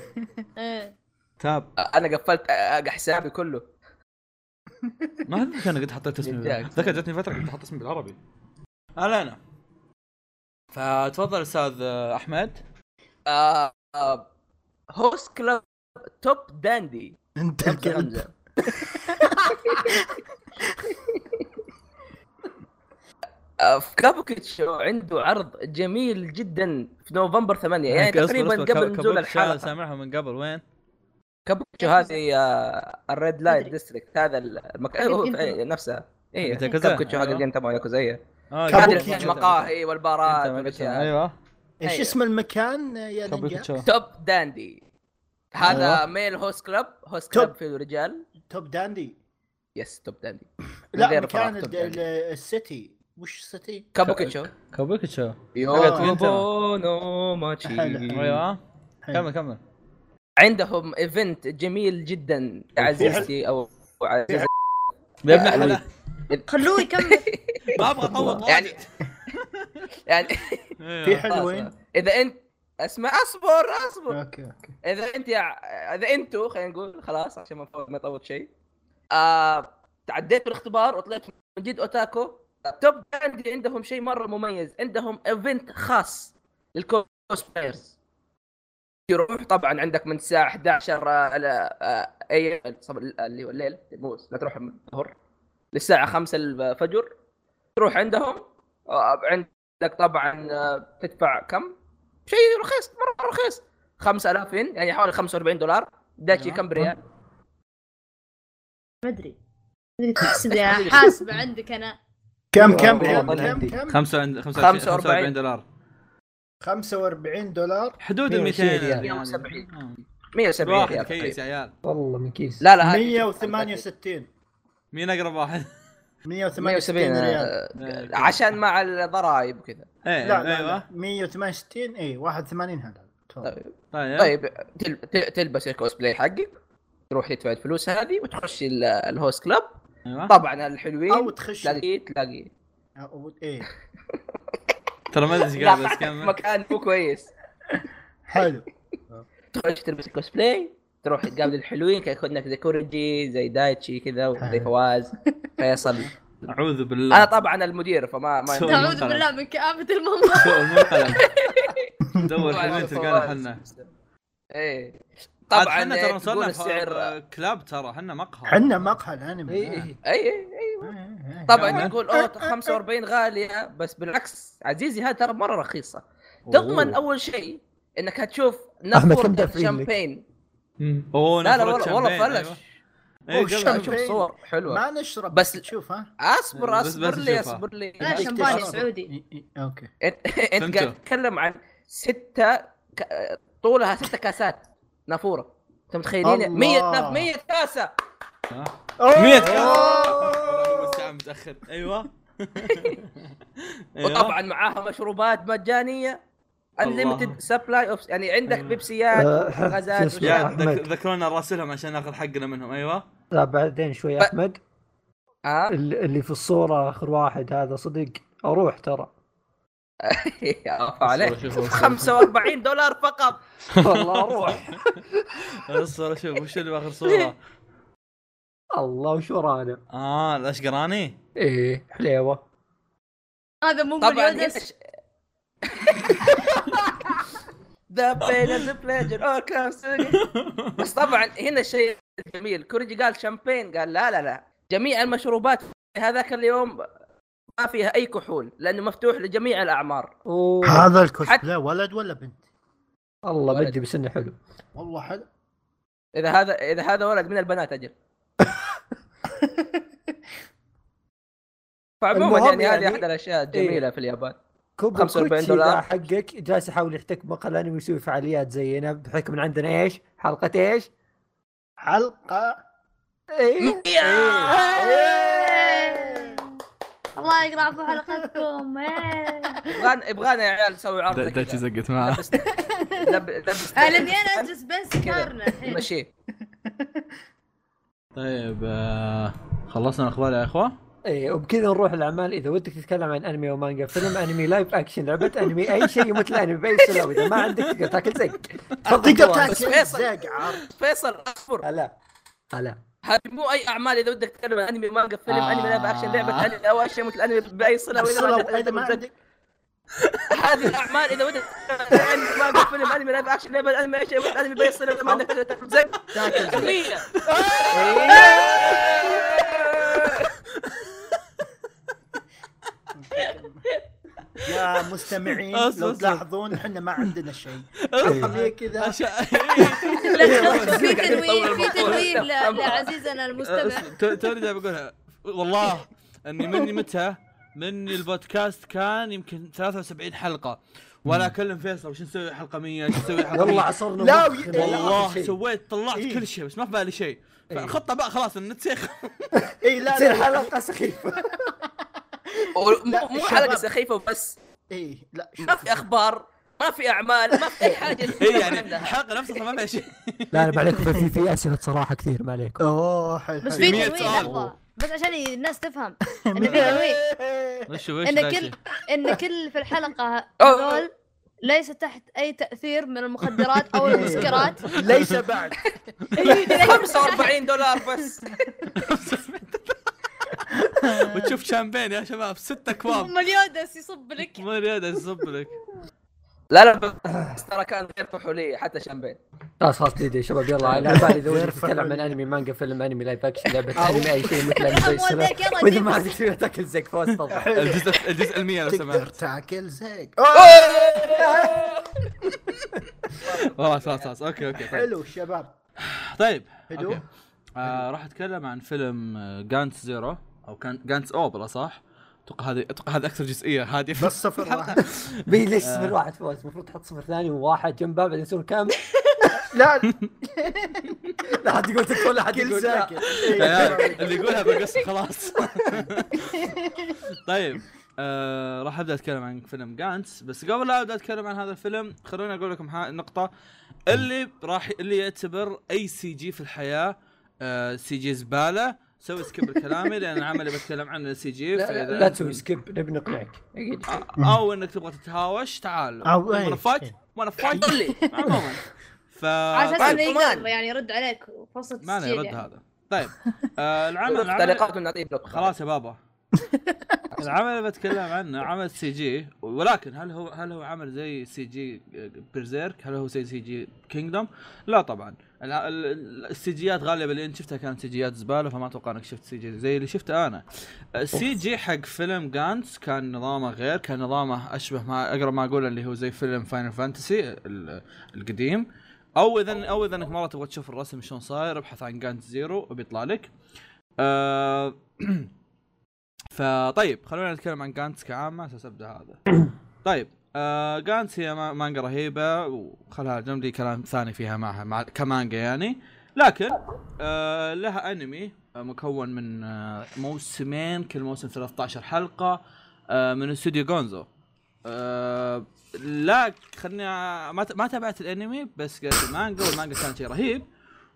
إيه تاب أنا قفلت حسابي كله ما اتذكر أنا قد حطيت اسمي. اتذكر جتني فترة كنت أحط اسمي بالعربي. أنا فتفضل أستاذ أحمد. آه، آه، host club Top Dandy. أنت الكلب. غمزة. آه، في كابوكيتشو عنده عرض جميل جدا في نوفمبر 8 يعني تقريبا قبل نزول الحلقة. سامعها من قبل. وين؟ كابوكيتشو هذه آه، ال red light. district هذا المكان في- نفسها اي حق ياكوزا. كابوكيتشو حق أيوة. ال game تبع ياكوزا آه كابوكيتشو. كابوكيتشو. المقاهي والبارات أيوه إيش أيوة. اسم المكان يا نينجا؟ توب داندي هذا أيوة. male host club host Top. club فيه رجال Top Dandy yes Top Dandy لا مكان ال city وش ال city؟ كابوكيتشو كابوتشا يوبو نو ماتشي. أيوه. كمل كمل عندهم event جميل جدا عزيزتي أو عزيزتي. يا ابن الحلال خلوه يكمل. ما أبغى أطول يعني يعني. في حلوين إذا انت اسمع أصبر أصبر. okay okay. إذا أنت يع- إذا أنتوا خلينا نقول خلاص عشان ما ما يطول شيء. آه تعديتوا الاختبار وطلعت من جد أوتاكو. توب عندي عندهم شيء مرة مميز عندهم event خاص لل cosplayers يروح طبعا عندك من الساعة 11 آه، أي اللي هو الليل مو لا تروح من الظهر للساعة 5 الفجر. تروح عندهم آه، عندك طبعا آه، تدفع كم؟ شيء رخيص مرة رخيص. 5000 ين يعني حوالي 45 دولار. داتشي أيوة. كم بريال؟ ما أدري. تحسب حاسبه عندك أنا. كم أيوة، كم كم عندي. كم كم؟ خمسة عند 45 45 دولار. 45 دولار. حدود ال 200 120 يعني. 170. آه. 170 واحد ريال كيس يا. عيال. والله من كيس. لا لا هذه 168 مين أقرب واحد؟ 168 170 ريال. آه، عشان مع الضرائب وكذا. إيه لا لا, أيوه. لا 168 اي 81 هذا. تفضل. طيب. طيب. طيب تل- ت- تلبس الكوسبلاي حقك تروح تدفع الفلوس هذه وتخش ال- ال host club أيوه. طبعا الحلوين أو تخش تلاقي تلاقي أو إيه. ترى ما أدري إيش قال بس كمل مكان مو كويس. حلو. تخش تلبس الكوسبلاي تروح تقابل الحلوين كي كنا زي كوريجي زي دايتشي كذا وزي فواز فيصل. أعوذ بالله. أنا طبعا المدير فما ما. أعوذ بالله من كآبة المنظر. سوء المنقلب دور حلوين. تلقانا حنا إيه. طبعا حنا ترى في السعر. كلاب ترى حنا مقهى. حنا مقهى الانمي. اي. اي اي اي. طبعا تقول أوه 45 غالية. بس بالعكس عزيزي هذا ترى مرة رخيصة. تضمن أول شيء إنك هتشوف لك؟ الشامبين أوه لا لا والله والله شامبين، فلش. إيه أشوف شامبين؟ صور حلوة. ما نشرب بس- تشوف ها. أصبر أصبر لي. أصبر لي. لا شمباني. سعودي. okay. أنت. قاعد تتكلم عن ستة ك... طولها ستة كاسات. نافورة. أنت متخيلين؟ الله. 100 100 كاسة. ها؟ أوه. 100 كاس الساعة متأخر. أيوه. أيوة. وطبعا معاها مشروبات مجانية. unlimited supply of يعني عندك أيوة. بيبسيات آه، شو غازات ذكرونا راسلهم عشان ناخذ حقنا منهم. أيوه. لا بعدين شوي أحمد. ال- اللي في الصورة آخر واحد هذا صدق. أروح ترى. عليك. شوف- شوف- 45 دولار فقط. والله أروح الصورة شوف وش اللي بآخر صورة؟ الله وش ورانا آه الاشقراني إيه حليوة. هذا مو طبعا. ذا بين ذا بليجر بس طبعا هنا الشيء الجميل كوريجي قال شامبين قال لا لا لا. جميع المشروبات في هذاك اليوم ما فيها أي كحول لأنه مفتوح لجميع الأعمار أوه. هذا الكوسبلاي ولد ولا بنت؟ الله ولد. بدي بس انه حلو والله حلو إذا هذا إذا هذا ولد من البنات أجل فعموما المهم يعني هذه يعني- أحد الأشياء الجميلة في اليابان كوب 45 45 دولار. حقك جالس يحاول يحتك مقهى الانمي ويسوي فعاليات زينا بحكم من عندنا إيش؟ حلقة إيش؟ حلقة إيه الله يقرأ في حلقتكم. إيه. يبغانا يبغانا يا عيال نسوي عرض كذا. زقت معاه. لبس أنا أجلس بس كارنا الحين. مشي. طيب آه، خلصنا الأخبار يا إخوة؟ إيه وبكذا نروح الأعمال. إذا ودك تتكلم عن أنمي ومانجا فيلم أنمي لايف اكشن لعبة أنمي أي شيء مثل انمي بأي سلام إذا ما عندك تقدر تاكل زق تقدر تاكل فيصل. زق فيصل أصبر. هلا. هلا. هذه مو أي أعمال إذا ودك تتكلم عن أنمي مانجا فيلم آه. انمي لعبة اكشن لعبه أنمي أو اشياء مثل أنمي بأي صلة وإذا ما عندك هذه الاعمال إذا عن أنمي مانجا فيلم انمي لعبه اكشن لعبه انمي اشياء مثل انمي بأي صلة واذا ما عندك زق. أغنية. يا مستمعين لو. تلاحظون إحنا ما عندنا شيء. إيه. خليه كذا. عشان لا، في تنويه في. تنويه لعزيزنا المستمع. تو- توني جاي بقولها والله إني مني متى؟ مني البودكاست كان يمكن 73 حلقة. ولا أكلم فيصل وش نسوي حلقة 100 وش نسوي حلقة والله 100 عصرنا لا، والله. سويت طلعت إيه. كل شيء بس ما في بالي شيء. إيه. فالخطه بقى خلاص النت سيخ اي لا تصير لا. حلقة سخيفة. مو. حلقة سخيفة وبس. اي لا ما في أخبار ما في أعمال ما في اي حاجة اي يعني الحلقة نفسها ما فيها شيء. لا لا ما عليكم في في أسئلة صراحة كثير ما عليكم. أوه حلو بس. في مية تنويه بس عشان الناس تفهم. ان في تنويه وش وش إن؟ كل إن كل في الحلقة. هذول ليس تحت أي تأثير من المخدرات أو المسكرات. ليس بعد. 45 دولار بس. وتشوف شامبين يا شباب ست أكواب. مليودس يصب لك هذا يصب لك لا لا بس ترى كان غير فحوليه حتى شامبين. خلاص خلاص ديدي يا شباب يلا على بالي إذا تتكلم عن. أنمي مانجا فيلم أنمي لايف اكشن لعبة أنمي أي شيء مثل أنمي. وإذا ما عندك شيء تاكل زيك فوز تفضل. الجزء الجزء المية لو تقدر سمحت. تاكل زيك. خلاص خلاص خلاص okay okay طيب. حلو الشباب طيب هدوء. آه راح أتكلم عن فيلم جانتس زيرو أو كان جانتس أوبرا صح؟ أتوقع هذه أتوقع هذه أكثر جزئية. هذه بس صفر واحد. بي ليش صفر واحد؟ فوز. المفروض تحط صفر ثاني وواحد جنبه بعدين يصير كامل. لا. لا حد يقول تكفى لا حد يقول. لا. ساكت اللي يقولها بقص خلاص. طيب آه راح أبدأ أتكلم عن فيلم جانتس. بس قبل لا أبدأ أتكلم عن هذا الفيلم خلوني أقول لكم ها- نقطة. اللي راح اللي يعتبر أي CG في الحياة آه CG زبالة سوي skip لكلامي لأن العمل اللي بتكلم عنه CG لا, لا, لا تسوي skip نبي نقنعك. أكيد. أو إنك تبغى تتهاوش تعال. وأنا. fight وأنا fight عموما. ف عشان طيب، يعني يرد عليك فرصة ما يرد يعني. هذا. طيب. آه العمل العمل. خلاص يا بابا. العمل اللي بتكلم عنه عمل CG ولكن هل هو هل هو عمل زي CG بيرزيرك؟ هل هو زي CG كينجدوم؟ لا طبعا. السيجيات غالبا اللي انت شفتها كانت سيجيات زبالة فما أتوقع إنك شفت CG زي اللي شفته أنا. ال CG حق فيلم جانتس كان نظامه غير كان نظامه أشبه ما أقرب ما أقول اللي هو زي فيلم فاينل فانتسي القديم أو إذا أو إذا إنك مرة تبغى تشوف الرسم شلون صاير أبحث عن جانتس زيرو وبيطلع لك. آه فطيب خلونا نتكلم عن جانتس كعامة أساس أبدأ هذا. طيب آه جانتس هي ما- مانجا رهيبة وخلها جنب لي كلام ثاني فيها معها مع كمانجا يعني. لكن آه لها أنمي آه، مكون من آه موسمين كل موسم 13 حلقة آه من استوديو جونزو. آه لا خلني ما تابعت الأنمي بس قريت المانجا والمانجا كانت شيء رهيب.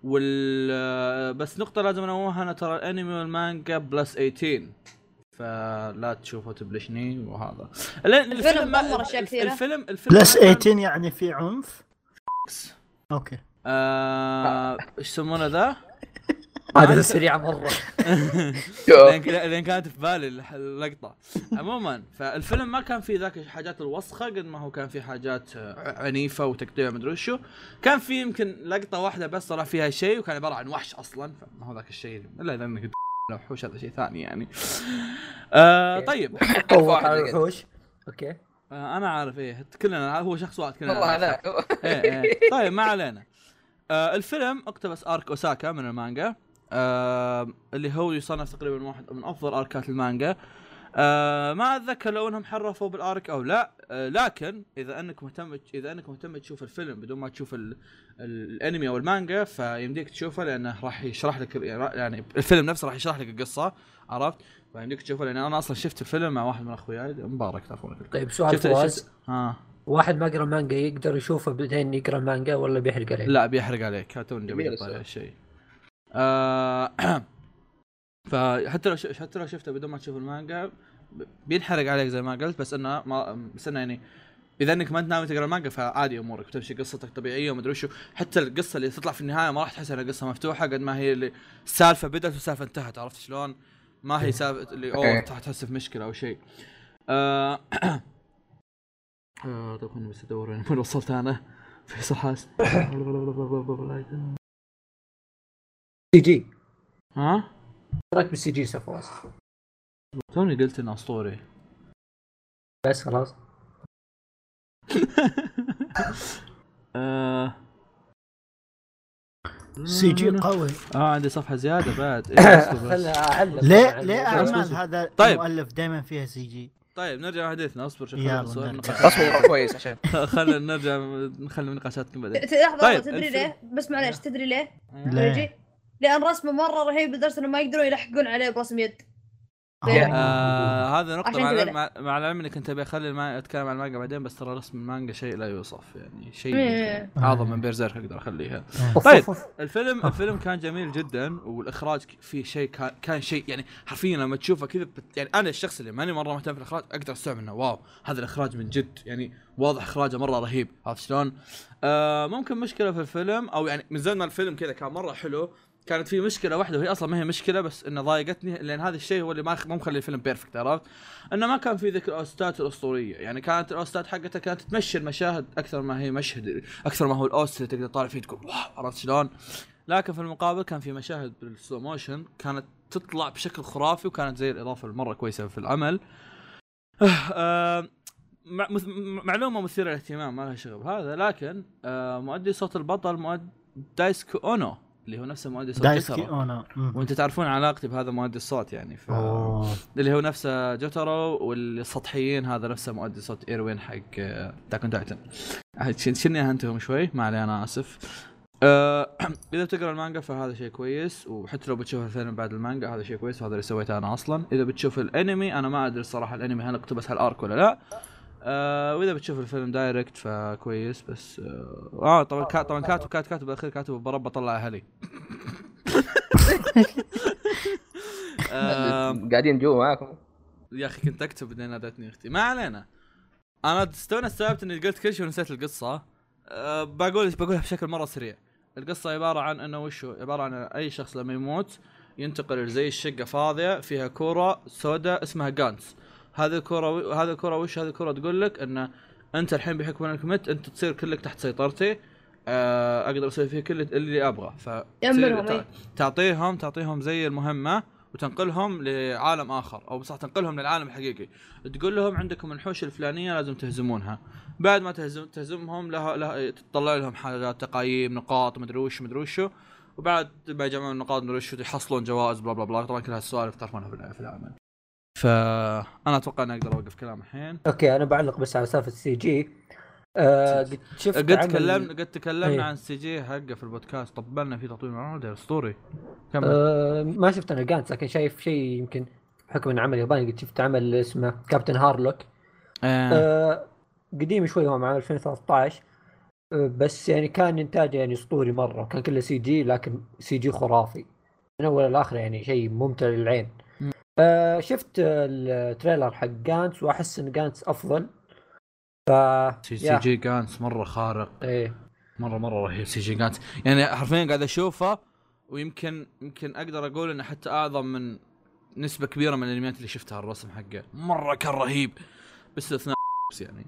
وال آه، بس نقطة لازم أنوهها أنا ترى الأنمي والمانجا plus 18 فلا تشوفوا تبلشني وهذا. ال- الفيلم ما- دمر أشياء كثيرة. الفيلم الفيلم plus ما كان- 18 يعني في عنف؟ okay. آه، إيش يسمونه ذا؟ هذا سريع مرة. لأن كانت في بالي اللقطة. عموما فالفيلم ما كان فيه ذاك الحاجات الوسخة قد ما هو كان فيه حاجات آه، عنيفة وتقطيع مدري وشو. كان في يمكن لقطة واحدة بس طلع فيها شيء وكان عبارة عن وحش أصلا فما هو ذاك الشيء إلا إذا إنك لو وحوش هذا شيء ثاني يعني. آه طيب. طوق على. الوحوش okay. آه أنا عارف إيه كلنا هو شخص واحد كلنا والله. هذاك إيه إيه. طيب ما علينا. آه الفيلم اقتبس arc أوساكا من المانجا. آه اللي هو يصنف تقريبا واحد من أفضل أركات المانجا. آه ما أتذكر لو إنهم حرفوا بال arc أو لا. آه لكن إذا إنك مهتم إذا إنك مهتم تشوف الفيلم بدون ما تشوف ال... ال... الأنمي أو المانجا فيمديك تشوفه لأنه راح يشرح لك يعني الفيلم نفسه راح يشرح لك القصة عرفت؟ فيمديك تشوفه لأن أنا أصلا شفت الفيلم مع واحد من اخوياي مبارك طيب سؤال فواز. ها. واحد ما قرأ مانجا يقدر يشوفه بعدين يقرأ مانجا ولا بيحرق عليه؟ لا بيحرق عليك. توني جميل السؤال. هالشيء آه فحتى لو ش... حتى لو شفته بدون ما تشوف المانجا بينحرق عليك زي ما قلت بس إنه ما بس إنه يعني إذا إنك ما أنت ناوي تقرأ المانجا فعادي أمورك بتمشي قصتك طبيعية ومدري وشو حتى القصة اللي تطلع في النهاية ما راح تحس إنها قصة مفتوحة قد ما هي اللي السالفة بدأت والسالفة انتهت عرفت شلون؟ ما هي سالفة اللي أوه إيه. تحس في مشكله أو شيء. آه آه طيب خليني بس أدور وين وصلت أنا فيصل حاس CG ها؟ إيش رايك بال CG فواز؟ توني قلت انه أسطوري. بس خلاص. آه. CG قوي. آه عندي صفحة زيادة بعد. إيه، ليه. ليه اعمال هذا طيب. المؤلف دائما فيها سي جي. طيب نرجع لحديثنا. أصبر شوف أصبر كويس عشان. خلنا نرجع نخلي نقاشاتكم بعدين. لحظة طيب، تدري ليه؟ بس معليش تدري ليه؟ ليه؟ لأن رسمه مرة رهيب لدرجة إنه ما يقدرون يلحقون عليه برسم يد. آه هذا نقطة مع العلم مع, العلم إني كنت أبي أخلي الما... أتكلم عن المانجا بعدين بس ترى رسم المانجا شيء لا يوصف يعني شيء إيه. يمكن أعظم من بيرزيرك أقدر أخليها أوف، طيب. الفيلم الفيلم كان جميل جدا والإخراج فيه شيء كان, كان شيء يعني حرفيا لما تشوفه كذا بت... يعني أنا الشخص اللي ماني مرة مهتم في الإخراج أقدر أستوعب إنه واو هذا الإخراج من جد يعني واضح إخراجه مرة رهيب عرفت شلون؟ آه ممكن مشكلة في الفيلم أو يعني من زمان ما الفيلم كذا كان مرة حلو كانت في مشكلة واحدة وهي أصلا ما هي مشكلة بس إنه ضايقتني لأن هذا الشيء هو اللي ما مو مخلي الفيلم perfect عرفت؟ إنه ما كان في ذيك ال OSTات الأسطورية، يعني كانت ال OSTات حقتها كانت تمشي المشاهد أكثر ما هي مشهد أكثر ما هو ال OST اللي تقدر تطالع فيه تقول واو عرفت شلون؟ لكن في المقابل كان في مشاهد بال slow motion كانت تطلع بشكل خرافي وكانت زي الإضافة المره كويسة في العمل. آه معلومة مثيرة للاهتمام ما لها شغل بهذا لكن آه مؤدي صوت البطل مؤدي دايسكي أونو اللي هو نفسه مؤدي صوت جوتارو أونا مم. وانت تعرفون علاقتي بهذا مؤدي الصوت يعني ف... أوه. اللي هو نفسه جوتارو والسطحيين هذا نفسه مؤدي صوت إيروين حق أتاك أون تايتن شني اهنتهم شوي؟ ما علي أنا آسف. آه إذا بتقرأ المانجا فهذا شيء كويس وحتى لو بتشوف الفيلم بعد المانجا هذا شيء كويس وهذا اللي سويته أنا أصلا. إذا بتشوف الأنمي أنا ما أدري الصراحة الأنمي هل اقتبس هالآرك ولا لا. آه وإذا بتشوف الفيلم direct فكويس بس آه, آه طبعا كا طبعا كاتب كاتب كاتب بالأخير كاتب BRB بطلع أهلي. آه قاعدين جوا معاكم. يا أخي كنت أكتب بعدين نادتني أختي. ما علينا. أنا تونا استوعبت إني قلت كل شيء ونسيت القصة. أه بقول بقولها بشكل مرة سريع. القصة عبارة عن إنه وشو؟ عبارة عن أي شخص لما يموت ينتقل زي الشقة فاضية فيها كورة سوداء اسمها جانس هذه الكوره هذه الكوره وش هذه الكوره تقول لك؟ إنه أنت الحين بحكم إنك مت أنت تصير كلك تحت سيطرتي أه أقدر أسوي فيه كل اللي أبغى. ف. تعطيهم تعطيهم زي المهمة وتنقلهم لعالم آخر أو بصح تنقلهم للعالم الحقيقي. تقول لهم عندكم الحوش الفلانية لازم تهزمونها. بعد ما تهزم تهزمهم لها, لها تطلع لهم حاجات تقايم نقاط مدري وش مدري وشو وبعد ما يجمعون النقاط مدري وشو يحصلون جوائز بلا بلا بلا. طبعا كل هالسوالف تعرفونها في العمل. فأنا أتوقع أني أقدر أوقف كلام الحين. أوكي أنا بعلق بس على سالفة ال CG. آه قد شفت قد تكلمنا قد تكلمنا إيه. عن ال CG حقه في البودكاست. طبلنا فيه تطويل معروض أسطوري. كمل. آه ما شفت أنا جانتز لكن شايف شيء يمكن بحكم إنه عمل ياباني قد شفت عمل اسمه كابتن هارلوك آه. آه قديم شوي هو مع 2013 آه بس يعني كان إنتاجه يعني أسطوري مرة. وكان كله سي جي لكن سي جي خرافي. من أول لاخر يعني شيء ممتع للعين. آه شفت ال trailer حق جانتز وأحس إن جانتز أفضل. ف C, CG جانتز مرة خارق. إيه. مرة مرة رهيب CG جانتز يعني حرفيا قاعد أشوفه ويمكن يمكن أقدر أقول إنه حتى أعظم من نسبة كبيرة من الأنميات اللي شفتها الرسم حقه. مرة كان رهيب. باستثناء يعني.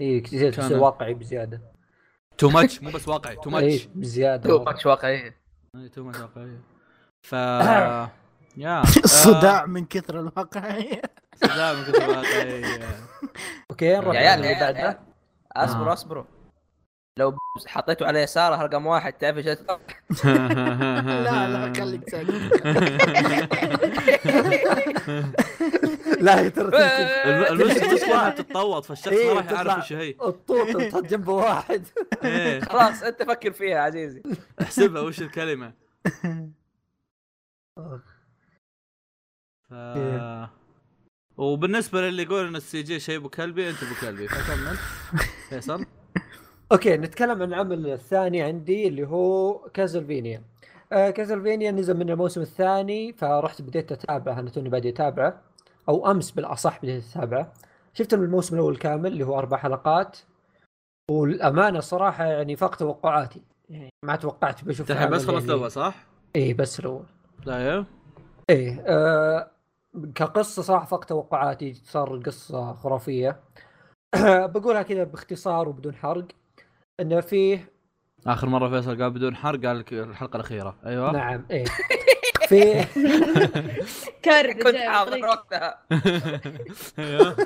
إيه كثير كان- واقعي بزيادة. too much مو بس واقعي too much بزيادة. too much واقعية. too much واقعي ف يا صداع من كثر الواقعيه صداع من كثر الواقعية. أوكي نروح يا عيال اللي عيال. اصبروا آه. اصبروا. لو حطيتوا على يساره رقم واحد تعرف إيش لا لا خليك ساكت. لا هي ترى الم- المشكلة المشكلة انها تتطوط فالشخص إيه، ما راح يعرف. وش هي. الطوط تحط جنبه واحد إيه، خلاص أنت فكر فيها عزيزي. احسبها وش الكلمة؟ ف... وبالنسبة للي يقول إن السي جي شيء أبو كلبي أنت أبو كلبي. فكمل فيصل؟ أوكي نتكلم عن العمل الثاني عندي اللي هو كاسلفينيا آه كاسلفينيا نزل من الموسم الثاني فرحت بديت أتابعه أنا توني بادي اتابعه أو أمس بالأصح بديت أتابعه. شفت الموسم الأول كامل اللي هو أربع حلقات. والأمانة صراحة يعني فاق توقعاتي. يعني ما توقعت بشوف الحين بس عمل خلص يعني- الأول صح؟ إيه بس الأول. طيب إيه آه كقصة صراحة فاق توقعاتي صار القصة خرافية. بقولها كذا باختصار وبدون حرق. إنه فيه آخر مرة فيصل قال بدون حرق قال لك الحلقة الأخيرة. أيوه. نعم إيه. في كرر كنت حاضر. وقتها. أيوه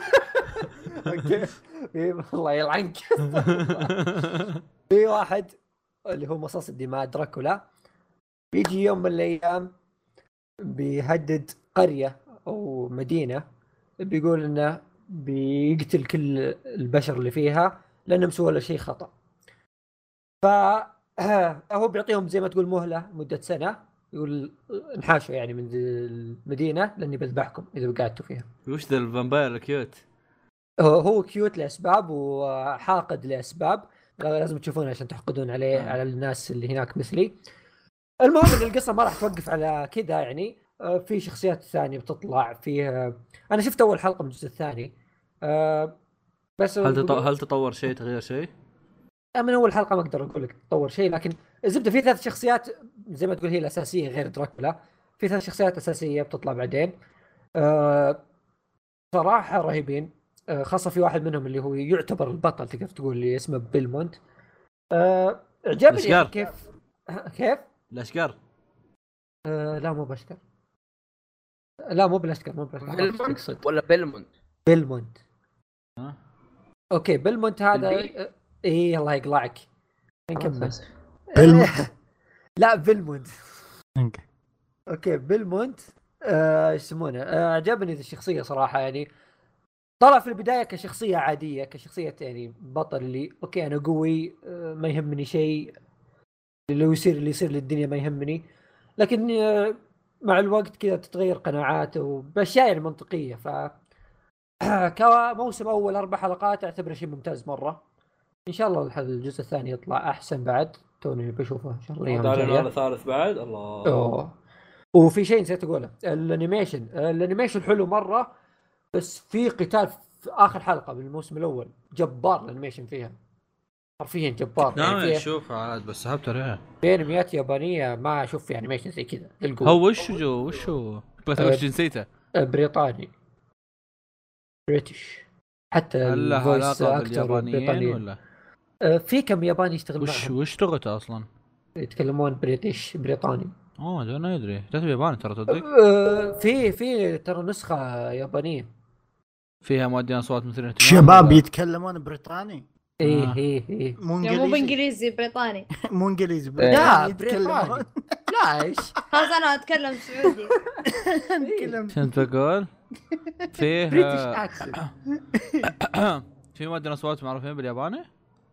أوكي في- الله يلعنك في واحد اللي هو مصاص الدماء دراكولا بيجي يوم من الأيام بيهدد قرية. أو مدينة بيقول إنه بيقتل كل البشر اللي فيها لأنهم سووا له شيء خطأ. ف هو بيعطيهم زي ما تقول مهلة مدة سنة يقول انحاشوا يعني من المدينة لأني بذبحكم إذا قعدتوا فيها. وش ذا ال vampire ال cute؟ هو cute لأسباب وحاقد لأسباب لازم تشوفونه عشان تحقدون عليه آه. على الناس اللي هناك مثلي. المهم إن القصة ما راح توقف على كذا يعني. في شخصيات ثانية بتطلع فيها. أنا شفت أول حلقة من الجزء الثاني. آه، بس هل تطو... هل تطور شيء تغير شيء؟ من أول حلقة ما أقدر أقول لك تطور شيء لكن الزبده في ثلاث شخصيات زي ما تقول هي الأساسية غير دراكولا. في ثلاث شخصيات أساسية بتطلع بعدين. أه صراحة رهيبين. أه خاصة في واحد منهم اللي هو يعتبر البطل تقدر تقول اللي اسمه بيلمونت. أه عجبني أشقر. كيف كيف؟ الأشقر. أه لا مو بشكر لا مو بالاشكر مو بيلمونت تقصد ولا بيلمونت بيلمونت ها؟ أوكي بيلمونت هذا اي الله يقلعك. نكمل. بيلمونت. لا بيلمونت أوكي. بيلمونت آه، إيش يسمونه؟ آه، عجبني الشخصية صراحة يعني طلع في البداية كشخصية عادية كشخصية يعني بطل اللي okay أنا قوي آه، ما يهمني شيء. اللي هو يصير اللي يصير للدنيا ما يهمني. لكن آه، مع الوقت كذا تتغير قناعاته بأشياء يعني منطقية. ف كموسم أول أربع حلقات أعتبره شيء ممتاز مرة. إن شاء الله الجزء الثاني يطلع أحسن بعد. توني بشوفه إن شاء الله الأيام الجاية. ثالث بعد؟ الله. أوه. وفي شيء نسيت أقوله. ال animation. ال animation حلو مرة بس في قتال في آخر حلقة من الموسم الأول. جبار ال animation فيها. حرفيا جبار نعم يعني أشوف عاد بس سحبت عليها في انميات يابانية ما أشوف في animation زي كذا. هو وش جو وش هو؟ بغيت أه، وش جنسيته؟ بريطاني British حتى ال voice actors بريطانيين. ولا؟ آه، في كم ياباني يشتغل وش معهم وش لغته أصلا؟ يتكلمون British بريطاني أوه ده أنا أدري كاتب ياباني ترى تصدق في في ترى نسخة يابانية فيها مؤدين أصوات مثل شباب يتكلمون بريطاني إيه آه. إيه إيه. مو يعني مو انجليزي بإنجليزي بريطاني. مو انجليزي لا بريطاني لا إيش؟ خلاص أنا أتكلم سعودي. نتكلم. كنت بقول فيه British آه، accent في مؤدين اصوات معروفين بالياباني؟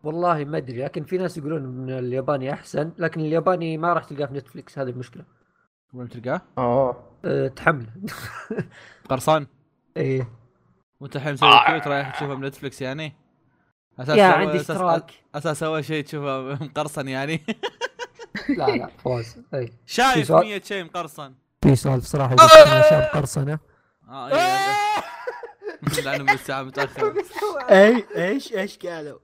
والله ما أدري لكن في ناس يقولون إن الياباني أحسن لكن الياباني ما راح تلقاه في نتفلكس هذه المشكلة. وين تلقاه؟ أه تحمله قرصان. إيه. وانت الحين مسوي cute رايح تشوفه من نتفلكس يعني؟ أساس يا عندي أساس- اشتراك أساس اول شيء تشوفه مقرصن يعني. لا لا فوز أي. شايف سؤال؟ 100 شيء مقرصن. في سؤال بصراحة يقول أنا شاب قرصنه آه إيه لأنه من الساعة متأخر. أي إيش إيش قالوا؟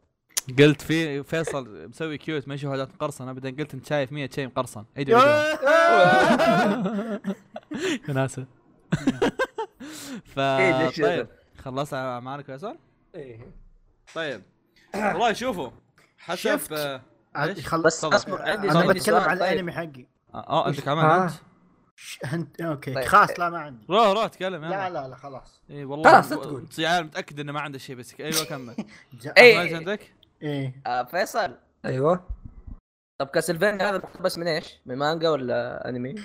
قلت في فيصل مسوي cute ما يشوف حاجات مقرصنة بعدين قلت انت شايف 100 شيء مقرصن. عيد يا ناسه ف إيه، طيب؟ خلصت اعمالك فيصل؟ إيه. طيب. والله شوفوا حسب شفت؟ آه، عاد ليش؟ خل- بس. اصبر عندي أنا بتكلم عن طيب. الانمي حقي آه أنت كمان آه. انت ش- أنت أوكي طيب. خلاص لا ما عندي روح روح تكلم لا يلا لا لا خلاص اي والله خلاص، لا تقول. يا متأكد إنه ما عنده شيء بس أيوه كمل إيش عندك؟ إيه آه فيصل أيوه طب كاسلفينيا هذا مقتبس من إيش؟ من مانجا ولا أنمي؟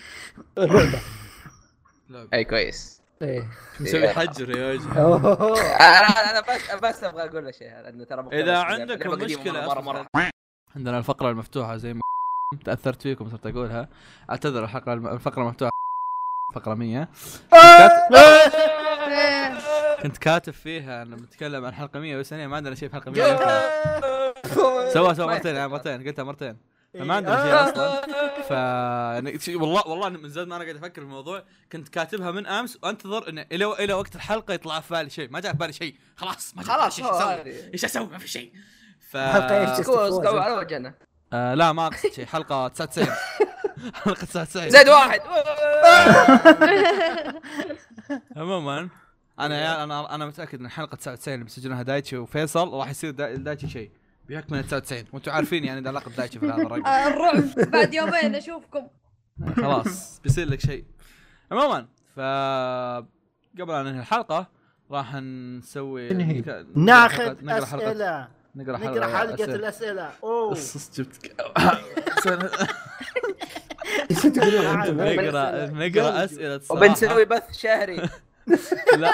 لعبه أي كويس إيه. مسوي حجر يا وجه أوه. أنا أنا بس بس أبغى أقول له شيء لأنه ترى إذا عندكم مشكله مره مرة مرة. عندنا الفقرة المفتوحة زي ما تأثرت فيكم صرت أقولها. أعتذر الحلقة الفقرة المفتوحة. فقرة 100 إيه. كنت كاتب فيها لما نتكلم عن حلقة 100 بس أنا ما عندنا شيء في حلقة 100 سوا سوا مرتين يعني مرتين. قلتها مرتين. فما عندنا شيء أصلا. ف يعني والله والله من زمان ما أنا قاعد أفكر في الموضوع. كنت كاتبها من أمس وأنتظر إنه إلى إلى وقت الحلقة يطلع في بالي شيء. ما جاء في بالي شيء. خلاص ما خلاص إيش أسوي؟ إيش أسوي؟ ما في شيء. ف سكو على وجهنا. آه لا ما أقصد شيء. حلقة 99 حلقة 99 زيد واحد. عموما أنا يا أنا أنا متأكد إن حلقه 99 اللي بيسجلونها دايتشي وفيصل راح يصير دا- دايتشي شيء. انه 99 وأنتم عارفين يعني علاقه دايتشي في هذا الرقم. آه، الرعب. بعد يومين أشوفكم. خلاص بيصير لك شيء. عموما ف قبل أن ننهي الحلقة راح نسوي ناخذ نقرأ حلقة. أسئلة. نقرأ حلقة نقرأ حلقة أسئلة. الأسئلة. أوه. جبت إيش تقولون أنتم؟ نقرأ نقرأ أسئلة. وبنسوي بث شهري. لا.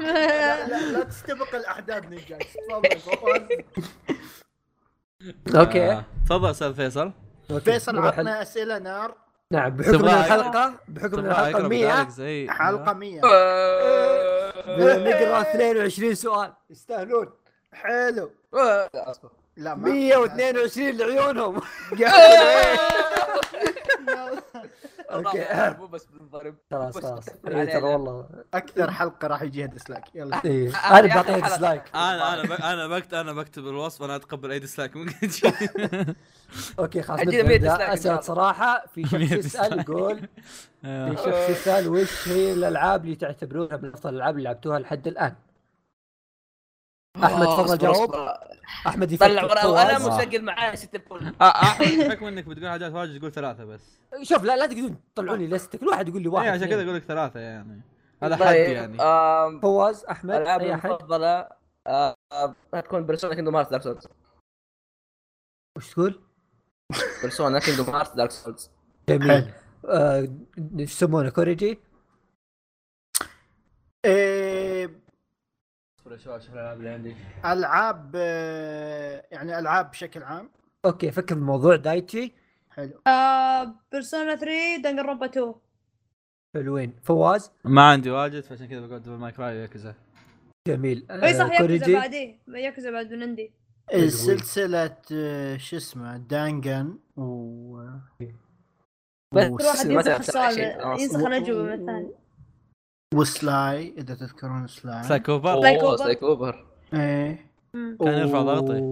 لا لا, لا تستبق الأحداث نجاك تفضل فوز. أوكي. آه، تفضل أستاذ فيصل. فيصل عطنا أسئلة نار. نعم بحكم الحلقة بحكم الحلقة أقرب 100 ذلك زي حلقة 100 نقرأ 22 سؤال. يستاهلون. حلو. لا، أصبر. لا ما 122 لعيونهم. okay. مو بس بنضرب خلاص خلاص إيه ترى. والله أكثر حلقة راح يجيها dislike يلا أنا بعطيها. dislike أنا أنا. أنا بكتب أنا بكتب الوصف أنا أتقبل أي dislike ممكن okay خلاص عندنا 100 نبدا dislike إن شاء اسئله. صراحة في 100 شخص يسأل. يقول في آه. شخص يسأل وش هي الألعاب اللي تعتبرونها من أفضل الألعاب اللي لعبتوها لحد الآن؟ أحمد، آه، تفضل جاوب. أحمد يفكر طلع ورا وأنا فواز. مسجل معايا ست الفل آه، أحمد بحكم انك بتقول حاجات واجد تقول ثلاثة بس شوف لا لا تقدرون تطلعون لي لستة كل واحد يقول لي واحد اي عشان. كذا أقول لك ثلاثة يعني هذا حد طيب، يعني فواز أحمد أحد المفضلة آه، آه، هتكون Persona Kingdom Hearts Dark Souls وش تقول؟ Persona Kingdom Hearts Dark Souls جميل. آه، إيش يسمونه كوريجي؟ شوي أشوف الألعاب اللي عندي ألعاب آه، يعني ألعاب بشكل عام. okay فكر بالموضوع دايتشي. حلو. آه Persona 3 Danganronpa 2 حلوين. فواز؟ ما عندي واجد فعشان كذا بقعد Devil May Cry و Yakuza جميل. أي صح آه، ياكوزا بعديه ياكوزا بعد من عندي. إيه، سلسلة آه، شو اسمه دانجن و بس واحد ينسخ السؤال. ينسخ الأجوبة من الثاني و Sly إذا تذكرون Sly. Sly Cooper إيه. كان يرفع ضغطي.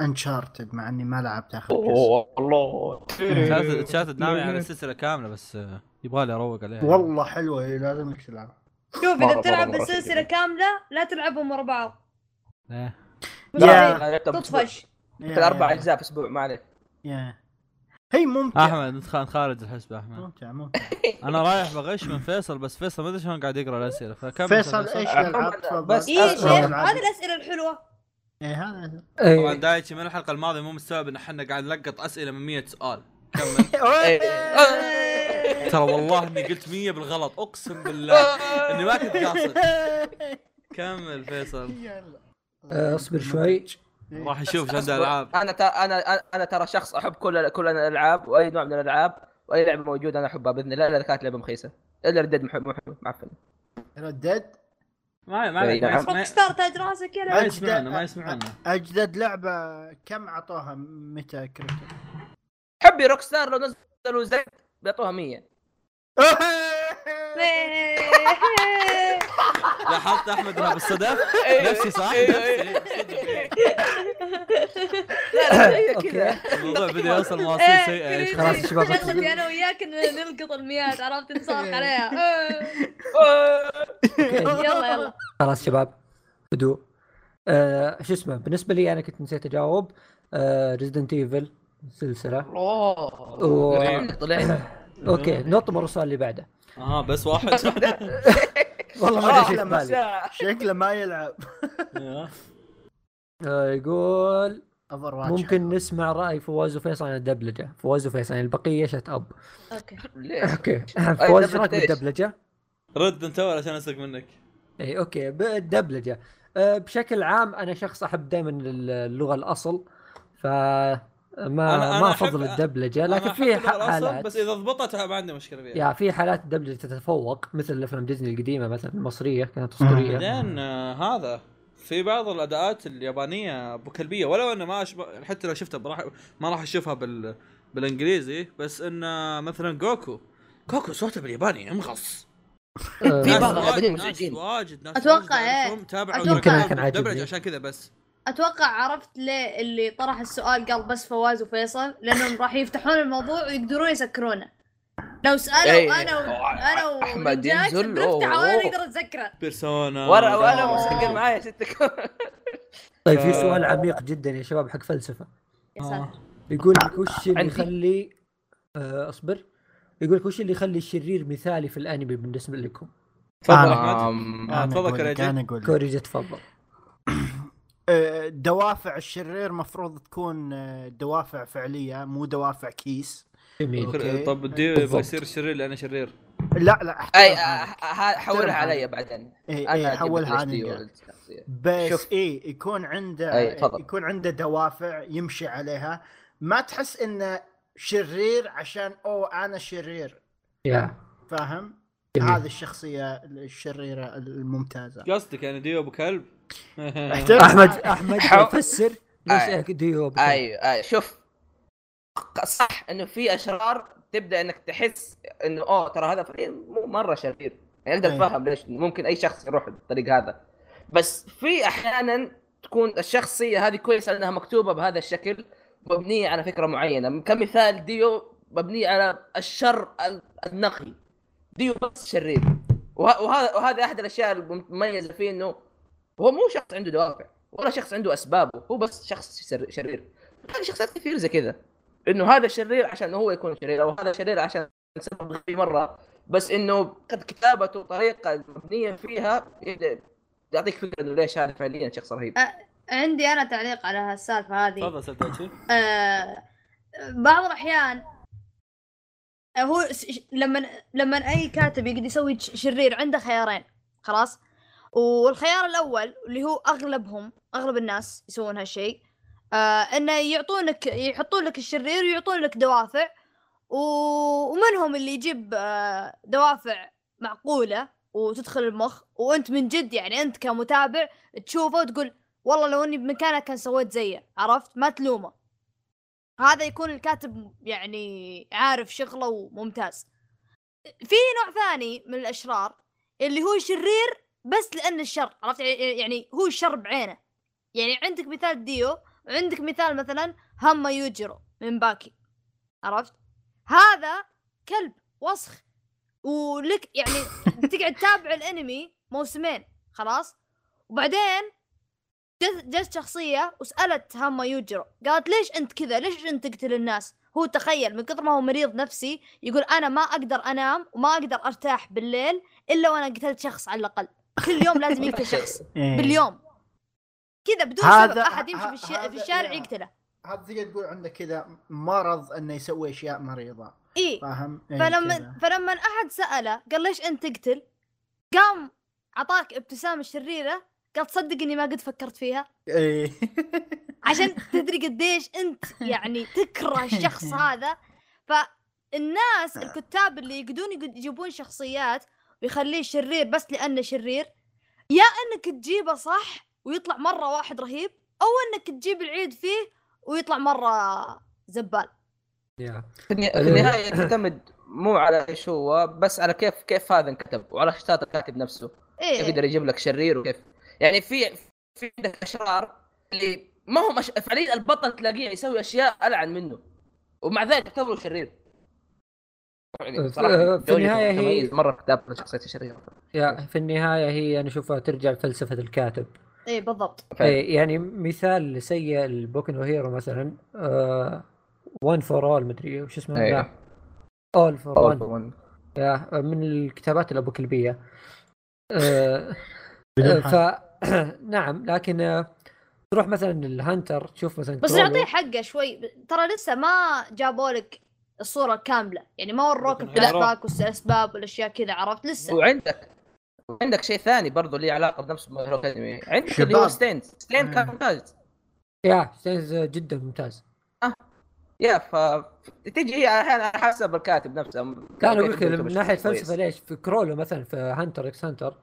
Uncharted مع إني ما لعبت اخر جزء أوه الله شات شات ناوي على السلسله كاملة بس يبغى لي أروق عليها. والله حلوة إيه، لازم لك تلعبها شوف إذا بتلعب كثير. كاملة لا تلعبهم ورا بعض. مستحيل تطفش. أربع أجزاء في أسبوع ما عليك. يا. هي ممتعة. أحمد أنت خارج الحسبة أحمد. ممتع ممتع أنا رايح بغش من فيصل بس فيصل ما أدري شلون قاعد يقرأ الأسئلة. فكمل فيصل إيش الالعاب بس- اي. هذه الأسئلة الحلوة. إيه هذا طبعا إيه. دايتشي من الحلقة الماضية مو مستوعب إن إحنا قاعد نلقط أسئلة من 100 سؤال. كمل. إيه. ترى والله إني قلت 100 بالغلط. أقسم بالله. إني ما كنت قاصد. كمل فيصل. آه، أصبر شوي. راح يشوف إيش أصبر. عنده العاب أنا تا أنا أنا- أنا ترى شخص أحب كل كل الألعاب وأي نوع من الألعاب وأي لعبة موجودة أنا أحبها بإذن الله إلا إذا كانت لعبة مخيسة. إلا ردد محب محب معفن ردد ما ما إيه، ما نعم. ستار تاج راسك يا ما. يسمعنا ما يسمعنا أجدد لعبة كم اعطوها متى كريتو حبي روك ستار لو نزلوا زد بيعطوها 100 لاحظت أحمد انها بالصدف؟ إيه، نفسي صح؟ إيه، نفسي لا كذا. الموضوع بدأ يوصل مواصيل إيه، سيئة إيش crazy. خلاص يا شباب. شغلتي أنا وياك نلقط المياه عرفت؟ عليها. إيه. okay يلا يلا. خلاص شباب. هدوء. آه شو اسمه؟ بالنسبة لي أنا كنت نسيت أجاوب. آه Resident Evil سلسلة. أوه. طلعنا okay نط مره السؤال اللي بعده. آه بس واحد. والله ما آه، ادري. شكله ما يلعب. آه يقول Overwatch ممكن نسمع رأي فواز وفيصل عن الدبلجة. فواز وفيصل يعني البقية shut up. okay؟ okay. فواز إيش رأيك؟ بالدبلجة؟ رد أنت أول عشان اسرق منك. اي okay. بالدبلجة. أه بشكل عام أنا شخص أحب دائما اللغة الأصل ف ما أنا- أنا ما أحب- أفضل الدبلجة أنا لكن في حالات بس إذا ضبطت ما عندي مشكلة فيها. يا في حالات الدبلجة تتفوق مثل افلام ديزني القديمة مثلا المصرية كانت أسطورية. بعدين آه، هذا. في بعض الأداءات اليابانية ابو كلبيه ولو انه ما أشب... حتى لو شفتها براح... ما راح أشوفها بال... بالإنجليزي بس انه مثلا جوكو جوكو صوته بالياباني يمغص آه، في بعض واجد- ناس مزعجين. واجد ناس أتوقع واجد إيه. تابعوا يمكن كان عاجبني. عشان كذا بس أتوقع عرفت ليه اللي طرح السؤال قال بس فواز وفيصل لأنهم راح يفتحون الموضوع ويقدرون يسكرونه لو سألوا إيه. أنا و... أنا و أحمد رجاك ينزل، أوه. وأنا أقدر أتذكره بيرسونا ورا وأنا أوه. مسجل معايا ستة طيب في ف- سؤال عميق جدا يا شباب حق فلسفة يا ساتر يقول لك وش اللي. يخلي آه، أصبر يقول لك وش اللي يخلي الشرير مثالي في الأنمي بالنسبة لكم؟ تفضل أحمد آه، تفضل لك. كوريجي تفضل آه، دوافع الشرير مفروض تكون آه، دوافع فعلية مو دوافع كيس جميل. طب ديو بالضبط. يبغى يصير شرير لأنه شرير لا لا أي حولها علي بعدين اي أجيب حولها. والشخصية. بس شوف. اي يكون عنده أي،. يكون عنده دوافع يمشي عليها ما تحس إنه شرير عشان أو أنا شرير يا فاهم؟ هذه الشخصية الشريرة الممتازة قصدك يعني ديو أبو كلب أحترم. أحمد أحمد فسر ليش. ديو بكل- أيوه أيوه شوف صح إنه في أشرار تبدأ إنك تحس إنه اوه ترى هذا فريق مو مرة شرير. يعني أقدر أيوة. أفهم ليش ممكن أي شخص يروح بالطريق هذا. بس في أحيانا تكون الشخصية هذه كويسة لانها مكتوبة بهذا الشكل مبنية على فكرة معينة. كمثال ديو مبنيه على الشر ال- النقي. ديو بس شرير. وه- وهذا وهذا أحد الأشياء المميزة فيه إنه هو مو شخص عنده دوافع ولا شخص عنده اسبابه هو بس شخص شر- شرير. في شخصيات كثير زي كذا. إنه هذا شرير عشان هو يكون شرير أو هذا شرير عشان سبب غبي مرة. بس إنه قد كتابته طريقة مبنية فيها يعطيك فكرة إنه ليش هذا فعليا شخص رهيب. عندي أنا تعليق على هالسالفة هذه. تفضل سلتاتشي آه بعض الأحيان هو ش- لما لما أي كاتب يقدر يسوي شرير عنده خيارين خلاص؟ والخيار الأول اللي هو أغلبهم أغلب الناس يسوون هالشيء آه إنه يعطونك يحطون لك الشرير ويعطون لك دوافع و- ومنهم اللي يجيب آه دوافع معقولة وتدخل المخ؟ وأنت من جد يعني أنت كمتابع تشوفه وتقول والله لو إني بمكانه كان سويت زيه عرفت؟ ما تلومه. هذا يكون الكاتب يعني عارف شغله وممتاز. في نوع ثاني من الأشرار اللي هو شرير بس لأن الشر عرفت؟ يعني هو الشر بعينه. يعني عندك مثال ديو وعندك مثال مثلا هاما يوجيرو من باكي. عرفت؟ هذا كلب وسخ. ولك يعني تقعد تتابع الانمي موسمين خلاص؟ وبعدين جت شخصية وسألت هاما يوجيرو قالت ليش أنت كذا؟ ليش أنت تقتل الناس؟ هو تخيل من كثر ما هو مريض نفسي يقول أنا ما أقدر أنام وما أقدر أرتاح بالليل إلا وأنا قتلت شخص على الأقل. كل يوم لازم يقتل شخص. إيه. باليوم. كذا بدون هذا- سبب أحد يمشي في, الش... هذا- في الشارع يا. يقتله. هذا تقدر تقول عنده كذا مرض إنه يسوي أشياء مريضة. إيه. فاهم؟ إيه فلما كذا. فلما أحد سأله قال ليش أنت تقتل؟ قام عطاك ابتسامة شريرة قال تصدق إني ما قد فكرت فيها. إيه. عشان تدري قديش أنت يعني تكره الشخص هذا. فالناس الكتاب اللي يقدرون يقد- يجيبون شخصيات ويخليه شرير بس لأنه شرير يا إنك تجيبه صح ويطلع مرة واحد رهيب أو إنك تجيب العيد فيه ويطلع مرة زبال. يا. في في النهاية تعتمد مو على إيش هو بس على كيف كيف هذا انكتب وعلى خطات الكاتب نفسه. كيف إيه. يقدر يجيب لك شرير وكيف. يعني في في عندك أشرار اللي ما هو مش... فعليا البطل تلاقيه يسوي أشياء ألعن منه ومع ذلك تعتبره شرير. يعني في- صراحة في جودة النهاية هي- مرة كتابة الشخصيات الشريره يا في النهاية هي أنا اشوفها ترجع لفلسفة الكاتب. إيه بالضبط. إيه يعني مثال سيء البوكو نو هيرو مثلا وان فور اول مدري وش اسمه. لا اول فور أول وان. يا من الكتابات الابوكلبيه آه، بدون ف نعم لكن آه، تروح مثلا ال Hunter تشوف مثلا بس. نعطيه حقه شوي ترى لسه ما جابوا لك الصورة الكاملة يعني ما وروك ال flash. back والأسباب والأشياء كذا عرفت لسه وعندك عندك شيء ثاني برضه له علاقة بنفس Hero Academia عندك اللي هو شباب. Stain Stain كان مم. ممتاز. yeah Stain جدا ممتاز. yeah ف تجي هي أحيانا على حسب الكاتب نفسه. لا أنا كيف أقول لك من ناحية. فلسفة ليش؟ في كرولو مثلا في Hunter x Hunter.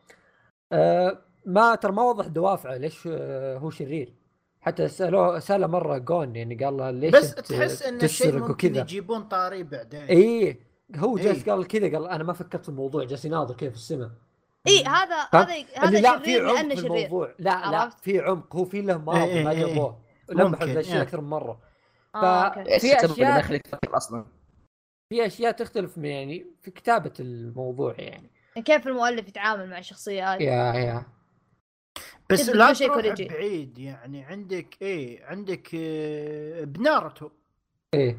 آه ما ترى ما وضح دوافعه ليش آه هو شرير؟ حتى سألوه سأله مرة جون يعني قال له ليش بس تحس إن الشيء ممكن يجيبون طاري بعدين. إيه هو إيه. جالس قال كذا قال أنا ما فكرت في الموضوع جالس يناظر كذا في السماء. اي هذا؟ هذا هذا لا في شرير عمق لأنه شرير الموضوع لا لا عرفت؟ في عمق هو في له ماضي إيه ما إيه إيه. جابوه لمحوا الأشياء. أكثر من مرة آه، ف- أوكي. إيش في السبب اللي أشياء- دخلك تفكر أصلا في أشياء تختلف من يعني في كتابة الموضوع يعني كيف المؤلف يتعامل مع الشخصية هذه yeah yeah بس لا تروح. بعيد يعني عندك إيه عندك آه، بناروتو إيه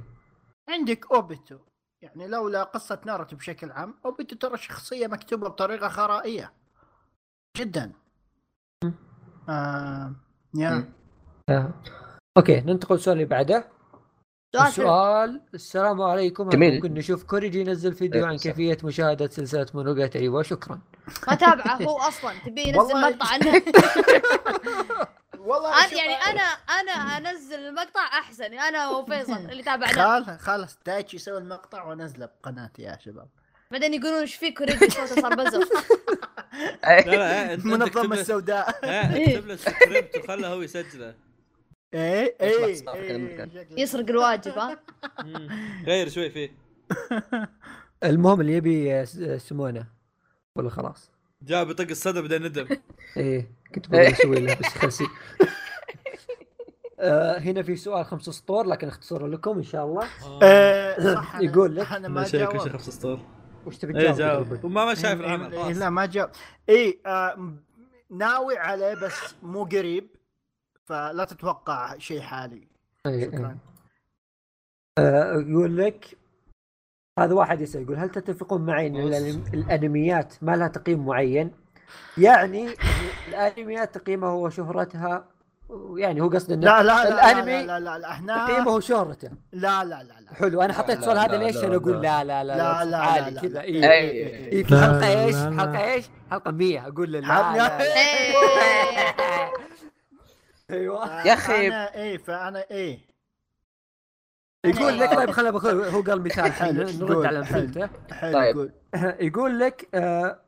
عندك أوبيتو يعني لولا قصة ناروتو بشكل عام اوبيتو ترى شخصية مكتوبة بطريقة خرائية جدا آه yeah. آه. okay ننتقل للسؤال اللي بعده. السؤال السلام عليكم جميل. ممكن نشوف كوريجي ينزل فيديو إيه، عن. كيفية مشاهدة سلسلة مونوجاتي أيوه شكرا ما تابعه هو أصلا تبي ينزل مقطع عنه والله أنا يعني أنا أنا أنزل المقطع أحسن. أنا وفيصل اللي تابعناه. خلاص خلاص. دايتشي يسوي المقطع وأنزله بقناتي يا شباب. بعدين يقولون إيش فيك؟ وريدي صوته صار بزر. أنت المنظمة اكتب السوداء. إيه، اكتب له السكريبت وخله هو يسجله. إيه إيه. إيه، يسرق الواجب ها. غير شوي فيه. المهم اللي يبي س- يسمونه ولا خلاص؟ جاء بيطق الصدى بدا ندم. إيه كنت بقول أسوي له بس خلصي آه هنا في سؤال خمس سطور لكن اختصره لكم إن شاء الله. آه، صح أنا- يقول لك. أنا ما جاوبت. خمس اسطور وش تبي إيه تجاوب؟ وما ما شايف إيه، العمل إيه،. لا ما جاوب. اي آه ناوي عليه بس مو قريب فلا تتوقع شيء حالي. إيه، إيه. شكرا. آه يقول لك هذا واحد يسأل يقول هل تتفقون معي ان الانميات ما لها تقييم معين؟ يعني الانميات تقييمها هو شهرتها يعني هو قصده انه لا لا لا الانمي لا لا لا, لا إحنا تقييمه شهرته لا لا لا لا حلو أنا حطيت لا، السؤال هذا لا، ليش لا، أنا أقول لا. لا لا لا لا، لا، عالي كذا لا. إيه. اي إيه في لا، حلقه لا، إيش؟ لا. حلقه إيش؟ حلقه 100 أقول لا لا. لا أيوه يا أخي. أنا إيه فانا إيه يقول لك طيب خلينا بخ- هو قال مثال حلو، نرد على. امثلته طيب. قول يقول لك آه،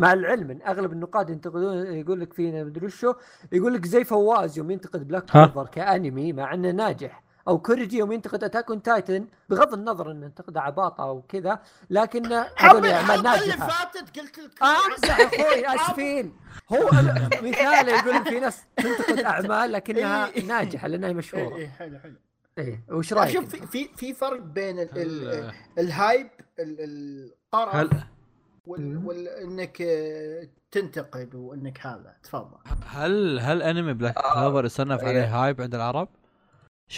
مع العلم إن أغلب النقاد ينتقدون يقول لك فينا مدري وشو يقول لك زي فواز يوم ينتقد بلاك؟ بانثر كأنمي مع إنه ناجح أو كوريجي يوم ينتقد اتاك اون تايتن بغض النظر إنه ينتقد عباطة أو كذا لكن هذول اعمال الحلقة اللي ناجحة فاتت قلت لك امزح أخوي اسفين هو مثال يقول لك في ناس تنتقد أعمال لكنها إيه. ناجحة لأنها مشهورة إيه حلو حلو إيه وش رأيك؟ شوف في في فرق بين ال ال هل ال hype ال- القرف هل وال وال إنك آه، تنتقد وإنك هذا تفضل هل هل انمي Black آه. Clover يصنف إيه. عليه hype عند العرب؟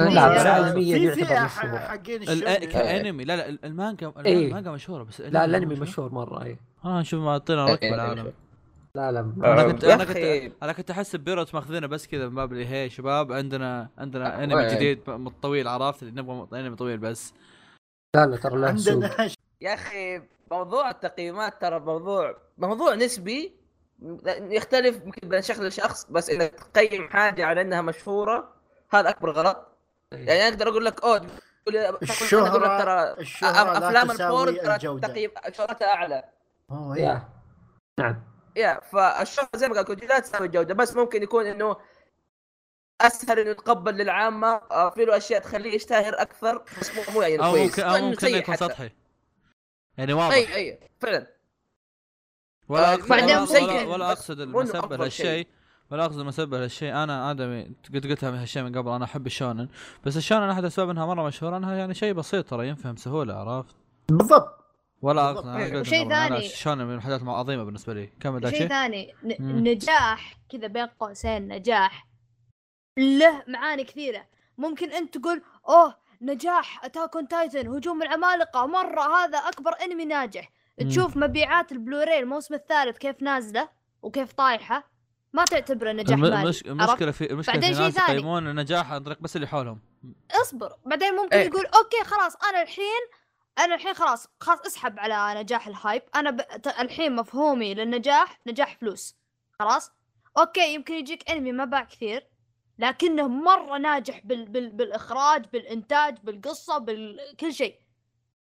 لا، آه، العالمية في. ح- حقين الشغل كأنمي لا لا المانجا إيه. المانجا مشهورة بس لا الأنمي مشهور مرة إيه آه نشوف معطينا إيه، رتبة العالم لا لا أنا آه، كنت يا أنا كنت. أنا كنت احسب بيروت ماخذينه بس كذا من باب اللي هي شباب عندنا عندنا آه، أنمي؟ جديد طويل عرفت؟ اللي نبغى أنمي طويل بس. لا لا ترى سوق عندنا يا أخي موضوع التقييمات ترى موضوع موضوع نسبي يختلف يمكن بين شخص لشخص بس انك تقيم حاجة على إنها مشهورة هذا أكبر غلط. يعني أقدر أقول لك أوه الشهرة- ترى الشهرة لا أفلام ال porn ترى. تقييم شهرتها أعلى. أوه، إيه. yeah. نعم. yeah فالشهرة زي ما قال كوجي لا تساوي الجوده بس ممكن يكون إنه أسهل إنه يتقبل للعامة آه، في له أشياء تخليه يشتهر أكثر بس مو مو يعني أو كويس. ممكن أو إنه ممكن يكون حتى. سطحي. يعني واضح. اي أي فعلا. ولا آه، اقصد بعدين ولا, أقصد المسبب. هالشيء ولا أقصد المسبب هالشيء أنا آدمي قد قلتها من هالشيء من قبل أنا أحب الشونن. بس الشونن أحد أسباب إنها مرة مشهورة إنها يعني شيء بسيط ترى ينفهم سهولة عرفت؟ بالضبط. ولا وشيء أنا ثاني. الشونن من الحاجات العظيمه بالنسبة لي كمل ذا شيء شيء ثاني. نجاح كذا بين قوسين نجاح له معاني كثيرة ممكن أنت تقول أوه نجاح Attack on Titan هجوم العمالقة مرة هذا أكبر إنمي ناجح مم. تشوف مبيعات البلوراي الموسم الثالث كيف نازلة وكيف طايحة ما تعتبره نجاح الم- مالي المش... المشكلة في المشكلة بعدين في شيء ناس ثاني. يقيمون النجاح عن طريق بس اللي حولهم اصبر بعدين ممكن إيه. يقول okay خلاص أنا الحين أنا الحين خلاص خلاص اسحب على نجاح ال hype أنا ب... الحين مفهومي للنجاح نجاح فلوس. خلاص؟ okay يمكن يجيك انمي ما باع كثير لكنه مرة ناجح بال... بال... بالإخراج بالإنتاج بالقصة بكل شيء.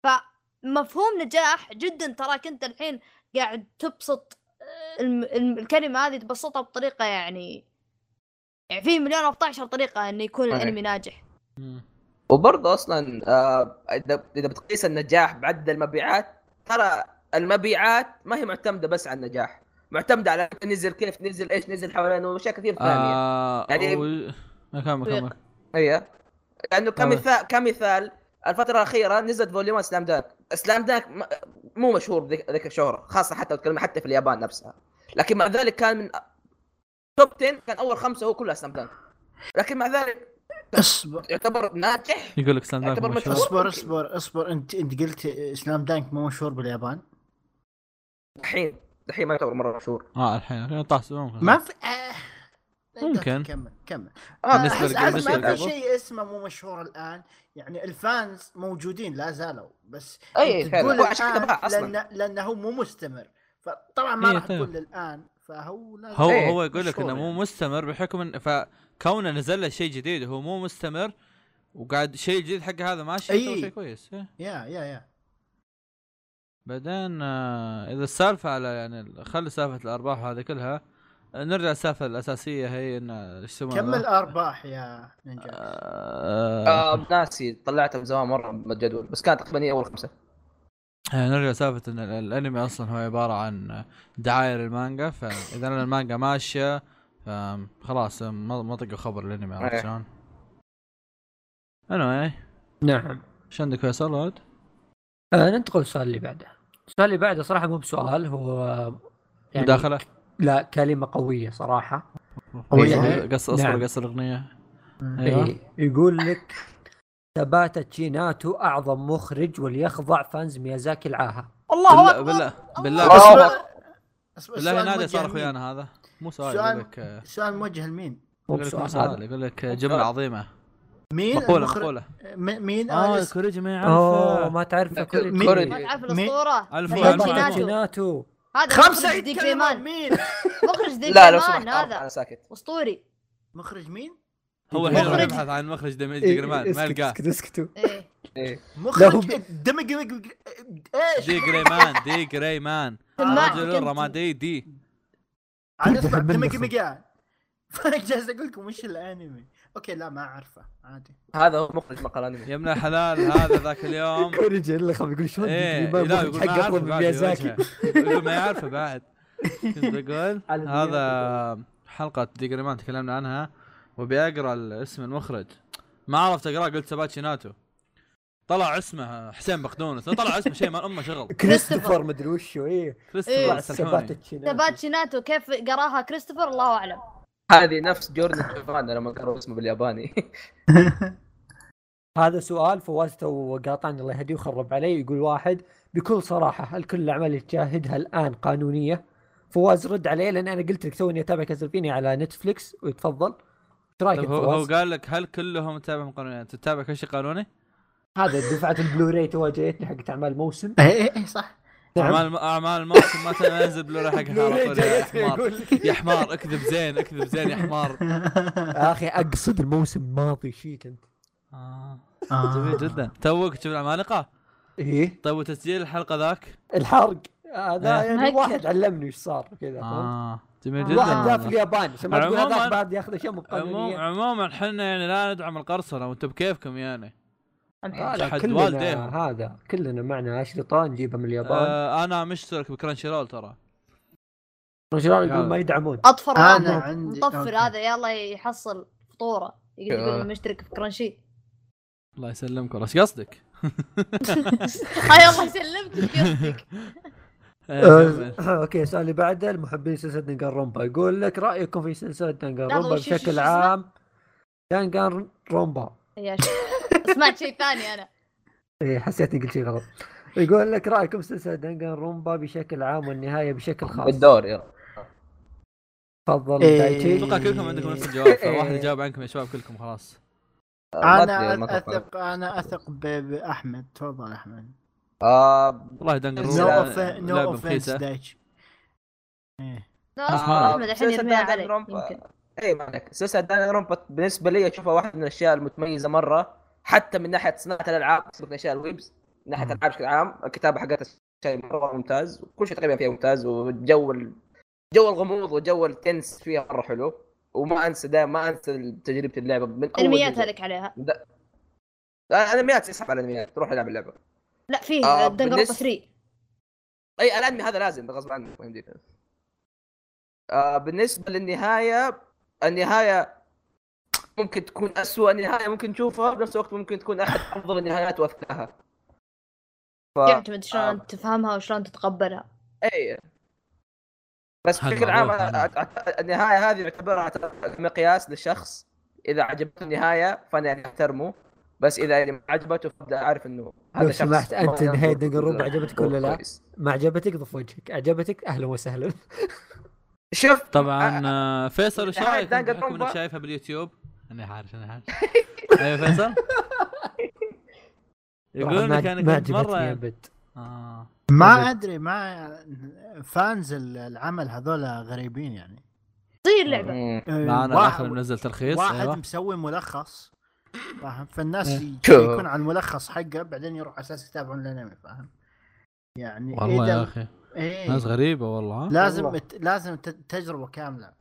فمفهوم نجاح جدا تراك انت الحين قاعد تبسط آه، الم... الكلمة هذه تبسطها بطريقة يعني يعني في مليون 14 طريقة إنه يكون. الانمي ناجح. وبرضه أصلا آه، إذا إذا بتقيس النجاح بعدد المبيعات ترى المبيعات ما هي معتمدة بس على النجاح. معتمدة على نزل كيف نزل إيش نزل حوالينه واشياء كثير ثانية. آه يعني- و... كمل كمل هي لأنه تمام. كمثال كمثال الفترة الأخيرة نزلت فوليومات Slam Dunk Slam Dunk مو مشهور ذيك الشهرة خاصة حتى لو تكلم حتى في اليابان نفسها. لكن مع ذلك كان من top 10 كان أول خمسة هو كلها Slam Dunk لكن مع ذلك أصبر يعتبر ناجح يقول لك Slam Dunk يعتبر مشهور. أصبر أصبر أصبر انت أنت قلت Slam Dunk مو مشهور باليابان الحين الحين ما يعتبر مرة مشهور آه الحين الحين ممكن ما في آه. ممكن. كمل كمل آه، أحس بالنسبة ما في؟ شيء اسمه مو مشهور الآن يعني الفانز موجودين لا زالوا بس فعلا. تقول. لأن لأنه هو مو مستمر فطبعا ما إيه، راح. تقول الآن فهو هو إيه، هو يقول لك انه مو يعني. مستمر بحكم ان فكونه نزل له شيء جديد هو مو مستمر وقاعد شيء جديد حقه هذا ماشي أي. شيء كويس إيه. يا يا يا بعدين آه، إذا السالفة على يعني خلي سالفة الأرباح هذه كلها نرجع السالفه الأساسية هي إن إيش يسمونه كم؟ الأرباح يا نينجا آه، آه ناسي طلعتها من زمان مرة من الجدول بس كانت تقريبا أول خمسة آه، نرجع سالفه إن ال- الأنمي أصلا هو عبارة عن دعاية للمانجا فإذا المانجا ماشية خلاص ما ما طقوا خبر الانمي عرفت إيه. شلون؟ anyway نعم إيش عندك فيصل ولد؟ آه ننتقل للسؤال اللي بعده السؤال اللي بعده صراحة مو بسؤال هو يعني مداخلة؟ لا كلمة قوية صراحة قوية. قص اصبر نعم. قص الأغنية أيوه إيه يقول لك تباتا تشيناتو أعظم مخرج وليخضع فانز ميازاكي العاهة الله بالله اكبر بالله الله بالله أكبر. بالله نادي صار اخويانا هذا مو سؤال سؤال- يقول لك آه، سؤال موجه لمين؟ مو سؤال يقول لك جملة عظيمة. مين؟ مقولة المخرج- مقولة. م- مين؟ آه آه كوريجي ما أوه يعرفه ما تعرف كوريجي. ما تعرف تشيناتو. تشيناتو هذا خمسة مخرج دي يتكلمون. كريمان مين؟ مخرج دي لا لو سمحت كريمان أنا هذا. ساكت. أسطوري. مخرج مين؟ هو الحين مخرج. يبحث عن مخرج دمج إيه، جريمان ما يلقاه. اسكت اسكتوا. إيه. إيه. هو مخرج دمج إيش؟ دي جريمان دي جريمان. سماعتك رجل أنت. رمادي دي. عاد أسمع خ- مجان فأنا جالس أقول لكم وش الأنمي. أوكي لا ما أعرفه عادي. هذا هو مخرج مقال أنمي. يا ابن الحلال هذا ذاك اليوم. كوريجي اللي خاف يقول شلون إيه تقريباً لا مخرج يقول ما يعرفه بعد. يقول ما يعرفه بعد. كنت على هذا حلقة دي جريمان تكلمنا عنها وابي اقرا اسم المخرج. ما عرفت أقرأه قلت سباتشي ناتو. طلع اسمه حسين بقدونس طلع اسمه شيء ما أمه شغل كريستوفر مدري وشو إيه كريستوفر إيه. السلحوني. سباتا تشيناتو تبات ناتو كيف قراها كريستوفر الله أعلم هذه نفس جوردن شوفان لما قرأوا اسمه بالياباني هذا سؤال فواز تو قاطعني الله يهديه وخرب علي يقول واحد بكل صراحة هل كل الأعمال اللي تشاهدها الآن قانونية؟ فواز رد عليه لأن أنا قلت لك توني أتابع Castlevania على Netflix ويتفضل إيش رأيك طيب يا هو, هو؟ قال لك هل كلهم تتابع قانوني تتابع كل شيء قانوني؟ هذا دفعة البلوراي تو جايتني حقت أعمال موسم إيه إيه إيه صح. نعم. اعمال أعمال الموسم ما تنزل بلوري حقها على بلوراي طول يا حمار. يا حمار اكذب زين اكذب زين يا حمار. يا أخي أقصد الموسم الماضي شيك أنت. آه. آه. جميل جدا. توك تشوف العمالقه إيه. طيب وتسجيل الحلقة ذاك؟ الحرق. هذا إيه. يعني. واحد علمني إيش صار كذا؟ آه. جميل واحد جدا ذا في اليابان عشان ما تقول عموماً- هذاك بعد ياخذ أشياء مو قانونيه عموما إحنا يعني لا ندعم القرصنة وأنتم بكيفكم يعني. آه حد كلنا والديهم. هذا كلنا معنا اشرطه نجيبها من اليابان آه أنا مشترك ب Crunchyroll ترى رجال يلا. يقول ما يدعمون أطفر رابع عندي- مطفر. هذا يلا يحصل فطوره يقدر آه. يقول مشترك في Crunchy الله يسلمكم إيش قصدك؟ هاي الله يسلمك إيش قصدك آه، آه، okay السؤال اللي بعده المحبين سلسلة Danganronpa يقول لك رأيكم في سلسلة Danganronpa بشكل؟ عام Danganronpa سمعت شيء ثاني أنا. إيه حسيت اني قلت شيء غلط. يقول لك رأيكم سلسلة دنجان رومبا بشكل عام والنهاية بشكل خاص. بالدور يلا. تفضل إيه. دايتشي. أتوقع كلكم عندكم نفس الجواب فواحد يجاوب عنكم يا شباب كلكم خلاص. ما أنا. أثق أنا أثق بأحمد. تفضل أحمد. آه والله دنجر نو نو اوفنس نو لعبه اوفنس رخيصه دايتش إيه. لا آه، أحمد الحين سلسلة يرميها علي رومبا- يمكن. اي ما عليك. سلسلة Danganronpa بالنسبة لي أشوفها واحدة من الأشياء المتميزة مرة. حتى من ناحية صناعة الألعاب من أشياء ال vibes من ناحية. الألعاب بشكل عام الكتابة حقتها شيء مرة ممتاز وكل شيء تقريبا فيها ممتاز وجو. جو الغموض وجو ال tense فيها مرة حلو وما أنسى دائما ما أنسى تجربة اللعبة من أول انمياتها جزء. لك عليها لا، أنميات اسحب على الانميات تروح العب اللعبة لا فيه آه، دنجر بالنسبة- 3 أي الأنمي هذا لازم غصب عنك ما يمديك آه بالنسبة للنهاية النهاية ممكن تكون أسوأ نهاية ممكن تشوفها بنفس الوقت ممكن تكون أحد أفضل النهايات وأذكاها. ف... يعتمد شلون تفهمها وشلون تتقبلها؟ اي بس هذا بشكل عام النهاية هذه اعتبرها مقياس للشخص إذا عجبته النهاية فأنا يعني أحترمه بس إذا يعني ما عجبته فابدا أعرف إنه لو شخص سمحت ما انت نهاية رومبا كويس. عجبتك ولا لا؟ ما عجبتك؟ ضف وجهك. عجبتك؟ أهلا وسهلا. شوف طبعا آه، فيصل إيش نهاية رأيك؟ شايفها باليوتيوب. أنا عارف أنا عارف. أيوه فيصل؟ يقول ما لك أنا كنت مره آه. ما أدري ما فانز العمل هذول غريبين يعني. زي اللعبة. مم. معنا واحد- الآخر منزل تلخيص واحد أيوه. مسوي ملخص. فاهم؟ فالناس إيه. يكون على الملخص حقه بعدين يروح على أساس يتابعون الأنمي فاهم؟ يعني والله إذا- يا أخي. إيه. ناس غريبة والله. ها؟ لازم والله. لازم التجربه كاملة.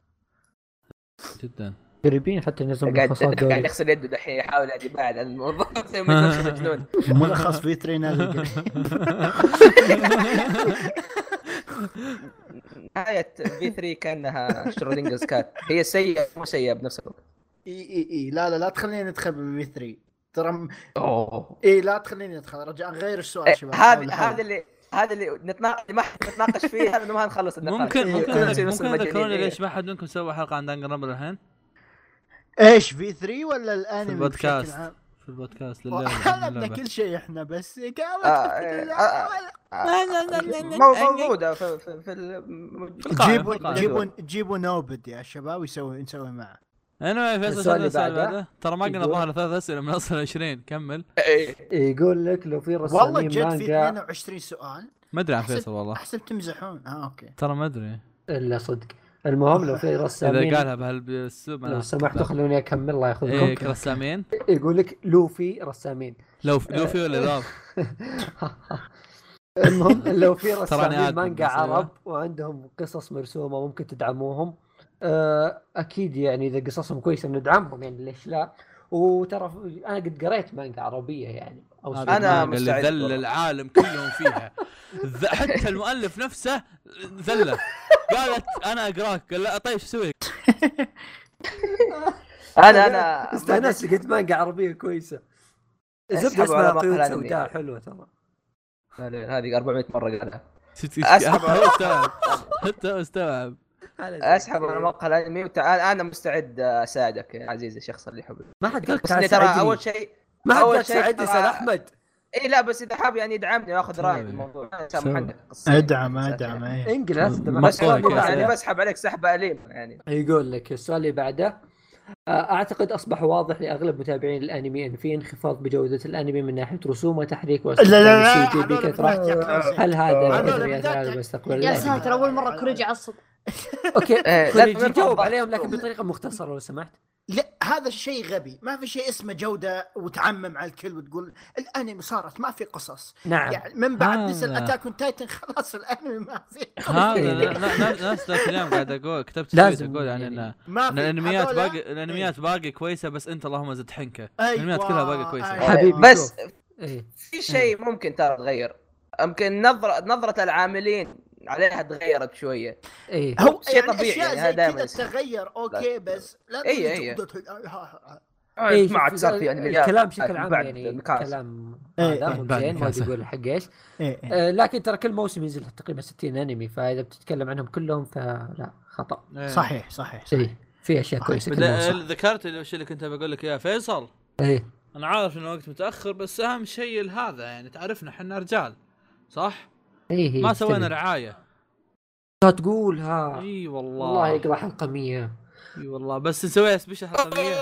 جدا. قريبين حتى نظام قاعد قاعد يغسل يده دحين يحاول يعني يبعد عن الموضوع. ملخص في 3 نازل قريب. نهاية في 3 كأنها شرودنجرز كات هي سيئة مو سيئة بنفس الوقت. إي إي إي. لا لا لا تخليني ندخل بالفي 3 ترى أوه. إي لا تخليني ندخل رجاء غير السؤال إيه، شباب. حاول. هذا اللي هذا اللي نتناقش ما نتناقش فيه هذا ما نخلص النقاش. ممكن ممكن ممكن. تذكروني. ليش ما حد منكم سوى حلقة عن دانجر رامبل الحين؟ إيش في 3 ولا الانمي في البودكاست. بشكل عام؟ في البودكاست للعبه حلبنا. كل شيء إحنا بس قامت مو- موجودة في في جيبوا. جيبوا جيبوا نوبد يا شباب ويسوي نسوي معه anyway فيصل السؤال شنو السؤال اللي بعده؟ ترى ما قلنا ظهر ثلاث أسئلة من أصل 20 كمل إيه. يقول لك لو في والله رسامين جد في مانجا 22 سؤال ما أدري عن فيصل والله احسب تمزحون آه أوكي ترى ما أدري إلا صدق المهم لو في إذا رسامين قالها بهالاسلوب لو أنا- سمحتوا خلوني أكمل الله إيه ياخذكم كرسامين يقول لك لوفي رسامين لو لوفي ولا لاف المهم لو في رسامين مانجا. عرب وعندهم قصص مرسومة ممكن تدعموهم آه، أكيد يعني إذا قصصهم كويسة ندعمهم يعني ليش لا؟ وترى أنا قد قريت مانجا عربية يعني أو اللي مستعد ذل. العالم كلهم فيها. حتى المؤلف نفسه ذله. قالت أنا أقراك قال لا طيب شو أسوي؟ أنا أنا استانست لقيت مانجا عربية كويسة. اسحبوا اسمها قيود. سوداء حلوة ترى. هذه 400 مرة قالها. حتى هو استوعب حتى هو استوعب أسحب على مقهى الانمي وتعال أنا مستعد أساعدك يا عزيزي الشخص اللي يحبك. ما حد قال ترى أول شيء ما حد قال ساعدني أستاذ أحمد. اي لا بس إذا حاب يعني يدعمني وياخذ رايي سوي. بالموضوع. إدعم إدعم إيه. انجلس بس مقولك والله يا يعني. بسحب عليك سحبه اليمه يعني. يقول لك السؤال اللي بعده آه، أعتقد أصبح واضح لأغلب متابعين الأنمي إن في انخفاض بجودة الأنمي من ناحية رسوم وتحريك لا لا لا بكثره بالذات هل هذا يقدر على يا-؟ ساتر أول مرة كوريجي يعصب. okay. إيه، لا كوريجي تنرفض جاوب ضغط. عليهم لكن بطريقة مختصرة لو سمحت. لا هذا شيء غبي. ما في شيء اسمه جودة وتعمم على الكل وتقول الأنمي صارت ما في قصص. نعم. يعني من بعد هذا. نزل Attack on Titan خلاص الأنمي ما في هذا نفس ذاك اليوم قاعد أقول كتبت لازم. أقول يعني يعني. ان ما الأنميات هذولا- باقي الأنميات باقي كويسة بس أنت اللهم زد حنكة. أيوة، الأنميات كلها باقي كويسة. أيوة. حبيبي بس. إيه. في شيء ممكن ترى تغير. يمكن نظره نظرة العاملين. عليها تغيرت شوية إيه هو شيء يعني طبيعي أشياء يعني زي هذا دائماً. تغير okay بس لا إيه، إيه. ها- ها- إيه، ما عاد صار في انميات الكلام بشكل عام يعني ميكاس. كلام إيه، هذا إيه، بعد زين ما أقول حق إيش إيه، إيه. آه، لكن ترى كل موسم ينزل تقريبا 60 أنمي فإذا بتتكلم عنهم كلهم فلا خطأ إيه. صحيح صحيح إيه في أشياء صحيح. كويسة ذكرت الشيء اللي كنت بقول لك اياه فيصل إيه أنا عارف انه وقت متأخر بس أهم شيء هذا يعني تعرفنا إحنا رجال صح؟ إيه إيه، ما سوينا. رعاية. لا تقولها إي والله. والله يقرأ حلقة 100 إي والله. بس نسويها سبيشل حلقة 100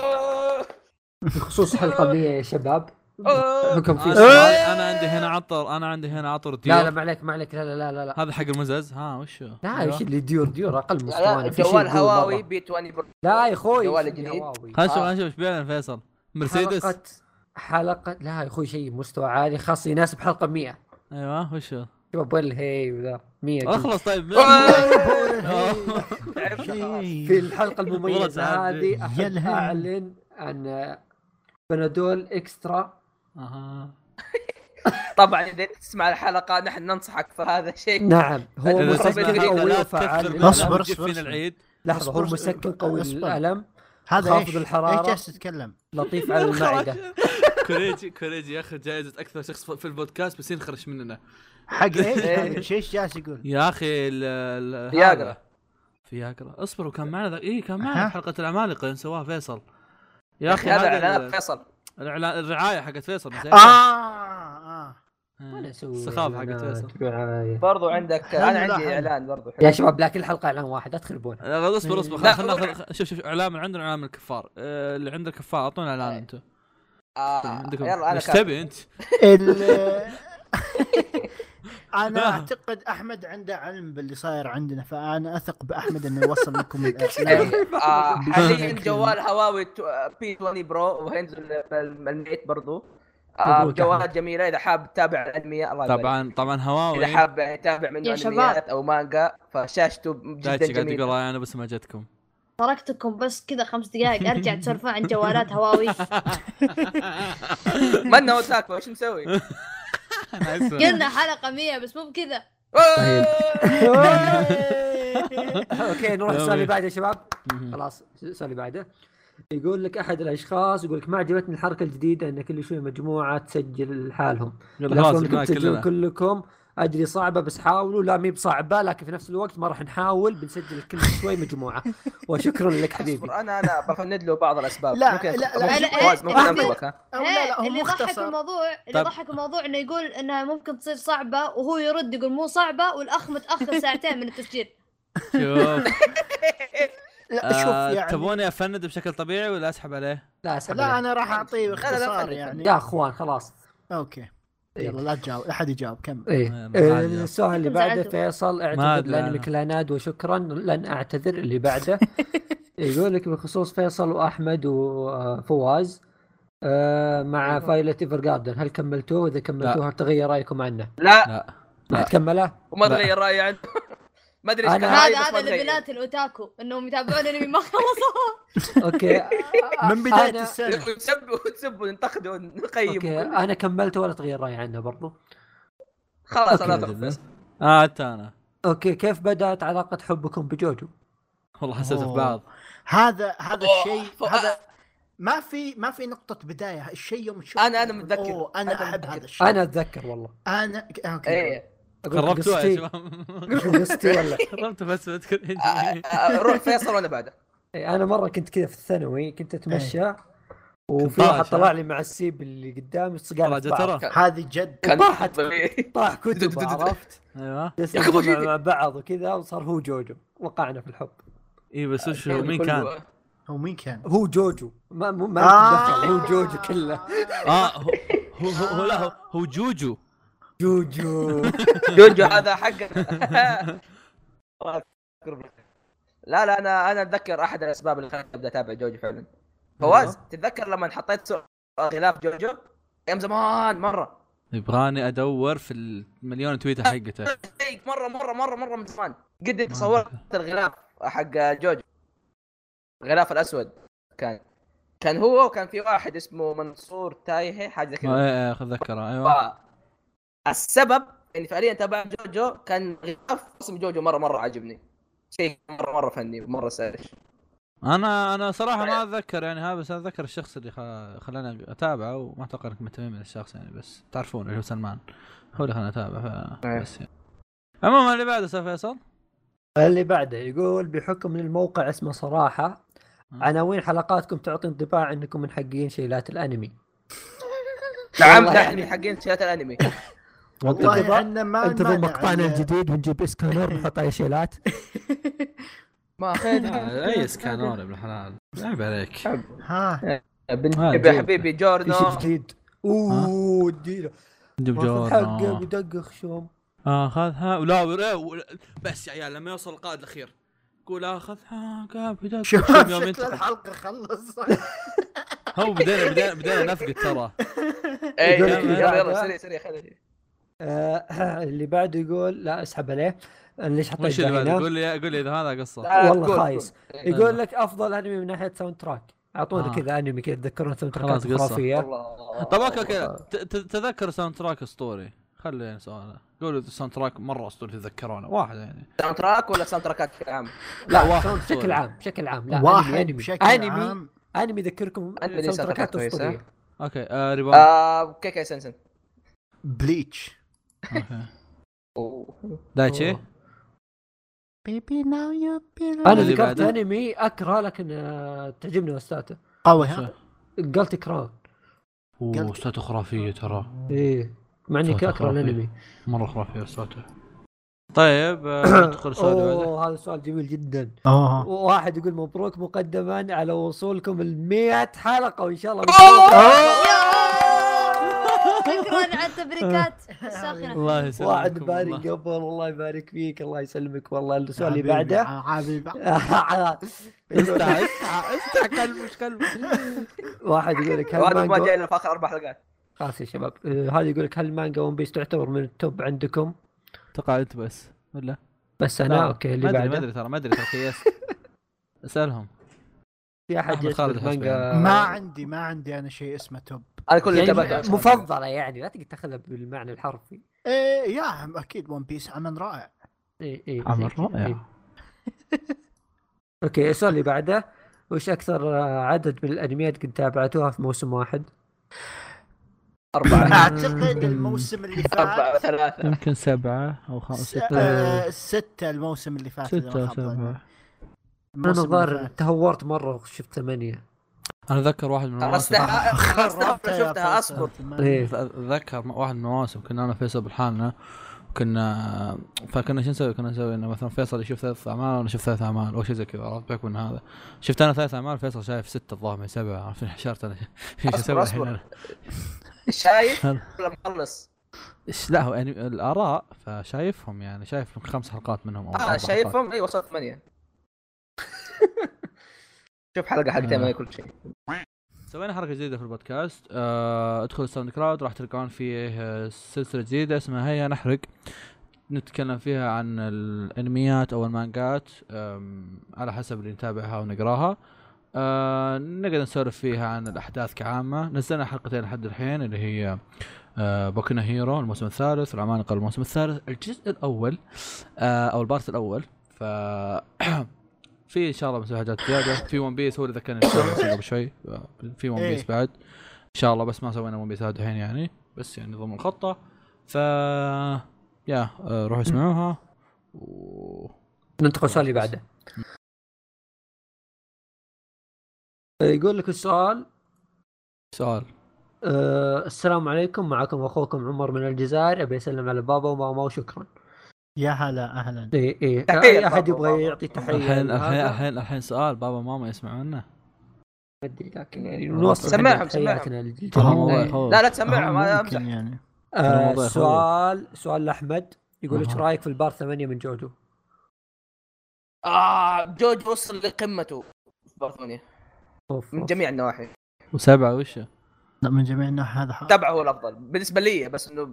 بخصوص حلقة 100 يا شباب. حكم في آه، سؤال أنا عندي هنا عطر أنا عندي هنا عطر لا ديور. لا ما عليك ما عليك. لا لا لا لا. لا هذا حق المزز ها وشو؟ لا أيوة. إيش اللي ديور ديور أقل لا مستوى جوال هواوي. بي 20 برو. لا يا أخوي جوال إيش جديد. خلنا نشوف نشوف إيش بيعلن فيصل. مرسيدس. حلقة حلقة لا يا أخوي شيء مستوى عالي. خاص يناسب حلقة 100 أيوه وشو؟ شوف والهي وذا. 100 أخلص طيب. في المميزة سعد. هذه أحب. أعلن عن بنادول إكسترا. أها. طبعا إذا تسمع الحلقة نحن ننصحك فهذا شيء. نعم. هو مسكن قوي وفعال. أصبر. العيد؟ لحظة هو مسكن قوي. للألم هذا خافض إيش؟ الحرارة. إيش جالس تتكلم؟ لطيف على المعدة. كوريجي كوريجي ياخذ جائزة أكثر شخص في البودكاست بس ينخرش مننا. حق إيش؟ إيه. هذا إيش إيش جالس يقول؟ يا أخي ال- ال- فياجرا. فياجرا اصبر وكان معنا ذا اي كان. معنا حلقة العمالقه اللي سواها فيصل يا يا أخي هذا إعلانات ال- فيصل الإعلان- الرعاية حقت فيصل. آه آه ولا أسوي السخافه حقت فيصل. برضو عندك أنا عندي. إعلان برضو يا شباب لا كل حلقة إعلان واحد لا تخربون اصبر اصبر لا. خلينا ناخذ شوف شوف إعلان من عندنا إعلان من الكفار آه، اللي عنده كفار أعطونا إعلان إيه. أنتم آه يلا أنا إيش. تبي أنت؟ أنا أعتقد أحمد عنده علم باللي صاير عندنا فأنا أثق بأحمد إنه يوصل لكم الاعلان آه حاليا جوال هواوي بي 20 برو وهينزل الميت برضو آه جوالات. جميلة إذا حاب تتابع الانمياء الله. طبعا طبعا إذا هواوي حاب يتابع منه. أنميات أو مانجا فشاشته جدا قاعد يقول جميله راي أنا بس ما جتكم تركتكم بس كذا خمس دقائق أرجع تسولفون عن جوالات هواوي منا وساكو إيش مسوي؟ قلنا حلقة 100 بس مو بكذا. أوكي نروح السؤال اللي بعده يا شباب. خلاص السؤال اللي بعده. يقول لك أحد الأشخاص يقول لك ما عجبتني الحركة الجديدة إن كل شوي مجموعة تسجل لحالهم يلا خلاص كلكم أدري صعبة بس حاولوا. لا مي بصعبة لكن في نفس الوقت ما راح نحاول. بنسجل كل شوي مجموعة. وشكرا لك حبيبي. أنا أنا بفند له بعض الأسباب. لا، ممكن لا، لا، ممكن لا، ممكن لا، لا اللي ضحك الموضوع اللي. ضحك الموضوع إنه يقول انها ممكن تصير صعبة وهو يرد يقول مو صعبة والأخ متأخر ساعتين من التسجيل. شوف. لا شوف آه، يعني تبوني أفند بشكل طبيعي ولا أسحب عليه؟ لا أسحب لا عليه. أنا راح أعطيه باختصار لا، يعني. يا أخوان خلاص. okay. يلا لا تجاوب أحد يجاوب كمل ما آه، عاد. السؤال اللي كنت بعده. فيصل ما اعتذر لانمي لا. Clannad وشكرا لن أعتذر اللي بعده يقول لك بخصوص فيصل وأحمد وفواز آه، مع Violet Evergarden هل كملتوه؟ اذا كملتوه هل تغير رأيكم عنه؟ لا لا راح تكمله؟ وما. تغير رأيي عنه ما أدري إيش كان هذا هذا. ليفلات الأوتاكو إنهم يتابعون أنمي ما خلصوا أوكي. من بداية أنا- السنة. ونسب ونسب وننتقد ونقيم أوكي. أنا كملته ولا تغير رأيي عنه برضو؟ خلاص أنا آه حتى أنا. أوكي. كيف بدأت علاقة حبكم بجوجو؟ والله حسيت. بعض. هذا هذا الشيء هذا ما في ما في نقطة بداية. الشيء يوم تشوف أنا- أنا متذكر. أوه أنا أنا أحب. هذا الشيء. أنا أتذكر والله. أنا okay. إيه. قربتوها يا شباب. قصتي ولا؟ قربت بس بذكر آه، آه، روح فيصل وأنا بعده. إيه، أنا مرة كنت كذا في الثانوي كنت أتمشى وفي واحد؟ طلع لي مع السيب اللي قدامي بعض جترة هذه جد. طاحت. طاح كتب عرفت؟ أيوه. مع بعض وكذا وصار هو جوجو. وقعنا في الحب. اي بس وش هو؟ مين كله- كان؟ هو مين كان؟ هو جوجو. ما ما آه. آه. هو جوجو كله. آه هو هو هو, هو لا هو, هو جوجو. جوجو. جوجو هذا حق لا لا أنا أنا أتذكر أحد الأسباب اللي خلتني أبدأ أتابع جوجو فعلا. فواز تتذكر لما حطيت سؤال خلاف جوجو؟ أيام زمان مرة. يبغاني أدور في المليون تويتر حقته. مرة مرة مرة مرة من زمان. قد تصورت الغلاف حق جوجو. الغلاف الأسود كان. كان هو وكان في واحد اسمه منصور تايهي حاجة كذا. إيه إيه اتذكره أيوه. السبب اني فعليا تابعت جوجو كان غلاف اسم جوجو مره مرة عجبني شيء مره مرة فني مره سارش أنا أنا صراحة ما أتذكر يعني هذا بس أتذكر الشخص اللي خلاني أتابعه وما أتوقع انكم مهتمين من الشخص يعني بس تعرفون اللي هو سلمان. هو اللي خلاني اتابع ف... إيه. بس يعني. عموما اللي بعده أستاذ فيصل؟ اللي بعده يقول بحكم إن الموقع اسمه صراحة عناوين حلقاتكم تعطي انطباع إنكم من حقين شيلات الأنمي؟ نعم يعني. يعني. حقين شيلات الأنمي. والله انتظر- إحنا ما انتظر مقطعنا ال- الجديد بنجيب اسكانر نحط عليه شيلات ما أخذ. أي سكانور يا ابن الحلال. عيب عليك. ها. بنجيب يا حبيبي في جوردو شيء جديد؟ أوه نجيب ماخذ حقه بدق خشوم اخذها ولا بس يا عيال لما يوصل القائد الأخير. قول اخذها قابل شوف يوم شكل ينتقل. الحلقة خلص. هو بدينا بدينا بدينا نفقد ترى. اي يلا يلا سريع سريع خلي. آه اللي بعده يقول لا اسحب عليه ليش حطيت هنا؟ قول لي قول لي إذا هذا قصة لا، والله خايس. قول. يقول لك أفضل أنمي من ناحية ساوند تراك أعطونا آه. كذا أنمي كذا تذكرون ساوند تراكات. خرافية. طب أوكي أوكي تذكر ساوند تراك اسطوري خلي سؤال قولوا الساوند تراك مرة اسطوري تتذكرونه واحد يعني ساوند تراك ولا ساوند تراكات بشكل عام؟ لا واحد ساوند بشكل. عام بشكل عام لا واحد أنمي أنمي بشكل أنمي عام أنمي يذكركم أنمي ساوند ساوند تراكات. أسطورية أوكي آه ريبون آه كيكي سنسن بليتش دايتشي؟ بيبي ناو يو أنا اللي ذكرت؟ أنمي أكره لكن آه، تعجبني وستاته قوي ها؟ قلت كراون أوه استاته خرافية ترى. إيه. مع إني أكره. الأنمي. مرة خرافية استاته طيب آه، ندخل السؤال أوه هذا سؤال جميل جدا. أوه. واحد يقول مبروك مقدما على وصولكم ال 100 حلقة وإن شاء الله شكرا على التبريكات الساخنه الله يسلمك واحد بارك قبل الله يبارك فيك الله يسلمك والله. السؤال اللي بعده. حبيبي. استع استع استع كلب مش كلب واحد يقول لك هل هذا ما مانجا جاي إلا في آخر أربع حلقات. خلاص يا شباب. آه، هذا يقول لك هل مانجا ون بيس تعتبر من التوب عندكم؟ أتوقع أنت بس ولا؟ بس أنا؟ أوكي اللي ما أدري ما بعده. أدري ترى ما أدري ترى كيست أسألهم. في أحد حسبي. مانجا؟ ما عندي ما عندي أنا شيء اسمه توب. أنا كل اللي يعني تابعته مفضلة يعني لا تقدر تاخذها بالمعنى الحرفي. إيه يا أكيد ون بيس عمل رائع. اي اي عمل زي كذا، رائع. إي. okay السؤال اللي بعده وش أكثر عدد من الأنميات قد تابعتوها في موسم واحد؟ أربعة. أعتقد الموسم اللي أربعة فات ثلاثة. يمكن سبعة أو خمسه س- ستة. آه، ستة الموسم اللي فات أنا الموسم اللي الظاهر. تهورت مرة وشفت ثمانية. أنا أتذكر واحد من المواسم شفتها. اصبر إيه. أتذكر واحد من المواسم كنا أنا فيصل بالحالنا كنا فكنا شو نسوي؟ كنا نسوي إنه مثلا فيصل يشوف ثلاث أعمال وأنا أشوف ثلاث أعمال أو شيء زي كذا عرفت بحكم من هذا شفت أنا ثلاث أعمال فيصل شايف ستة الظاهر من سبعة عرفت انحشرت أنا إيش أسوي. الحين شايف ولا مخلص؟ إيش لا هو يعني الآراء فشايفهم يعني شايف خمس حلقات منهم أو آه. شايفهم اي وصلت ثمانية شوف حلقة حلقتين ما هي كل شيء. سوينا حركة جديدة في البودكاست. آه ادخل الساوند كلاود راح تلقون فيه آه، سلسلة جديدة اسمها هيا نحرق. نتكلم فيها عن الانميات أو المانجات على حسب اللي نتابعها ونقراها. آه نقدر نسولف فيها عن الأحداث كعامة. نزلنا حلقتين لحد الحين اللي هي آه بوكو نو هيرو الموسم الثالث والعمالقة الموسم الثالث الجزء الأول آه أو ال part الأول. ف في إن شاء الله بنسوي حاجات زيادة. في ون بيس هو اللي ذكرني قبل شوي. في ون بيس إيه. بعد. إن شاء الله بس ما سوينا ون بيس هذا الحين يعني. بس يعني ضمن الخطة. ف يا آه، روحوا اسمعوها. و... ننتقل السؤال اللي بعده. يقول لك السؤال. سؤال. أه السلام عليكم. معكم أخوكم عمر من الجزائر. أبي أسلم على بابا وماما وشكرا. يا هلا أهلا اي أي تحية اي أحد بابا يبغى. يعطي تحية الحين الحين الحين الحين سؤال بابا وماما يسمعونا ما أدري لكن يعني سمعهم، سمعهم. إيه. لا لا تسمعهم هذا أمزح يعني آه. سؤال سؤال لأحمد يقول إيش. رأيك في البار 8 من جوجو؟ آه جوج وصل لقمته في بريطانيا أوف، من. جميع النواحي وسبعة وش لا من جميع الناحية هذا حق. تبعه هو الأفضل. بالنسبة لي بس إنه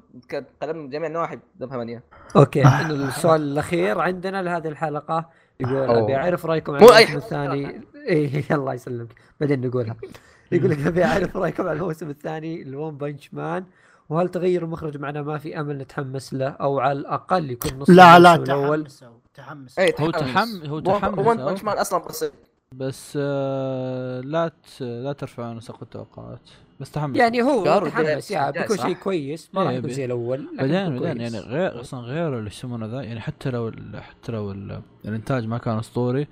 كلام من جميع النواحي ده ثمانية. أوكي آه. السؤال الأخير عندنا لهذه الحلقة يقول. أبي أعرف رأيكم عن الموسم. الثاني. اي الله يسلمك. بعدين نقولها. يقول لك أبي أعرف رأيكم عن الموسم الثاني لون بنش مان. وهل تغير المخرج معنا ما في أمل نتحمس له أو على الأقل يكون نص لا لا الأول؟ تحمسوا تحمسوا. إيه هو تحم هو تحمس ون أو- بنش مان أصلا بسيط بس آه لا ت... لا ترفعون سقف التوقعات. بس تحمس. يعني هو متحمس يا جاي بيكون؟ شيء كويس ما راح إيه، يكون بي- زي الأول بعدين بعدين. يعني غير أصلا غير اللي يسمونه ذا يعني حتى لو حتى لو ال- الإنتاج ما كان أسطوري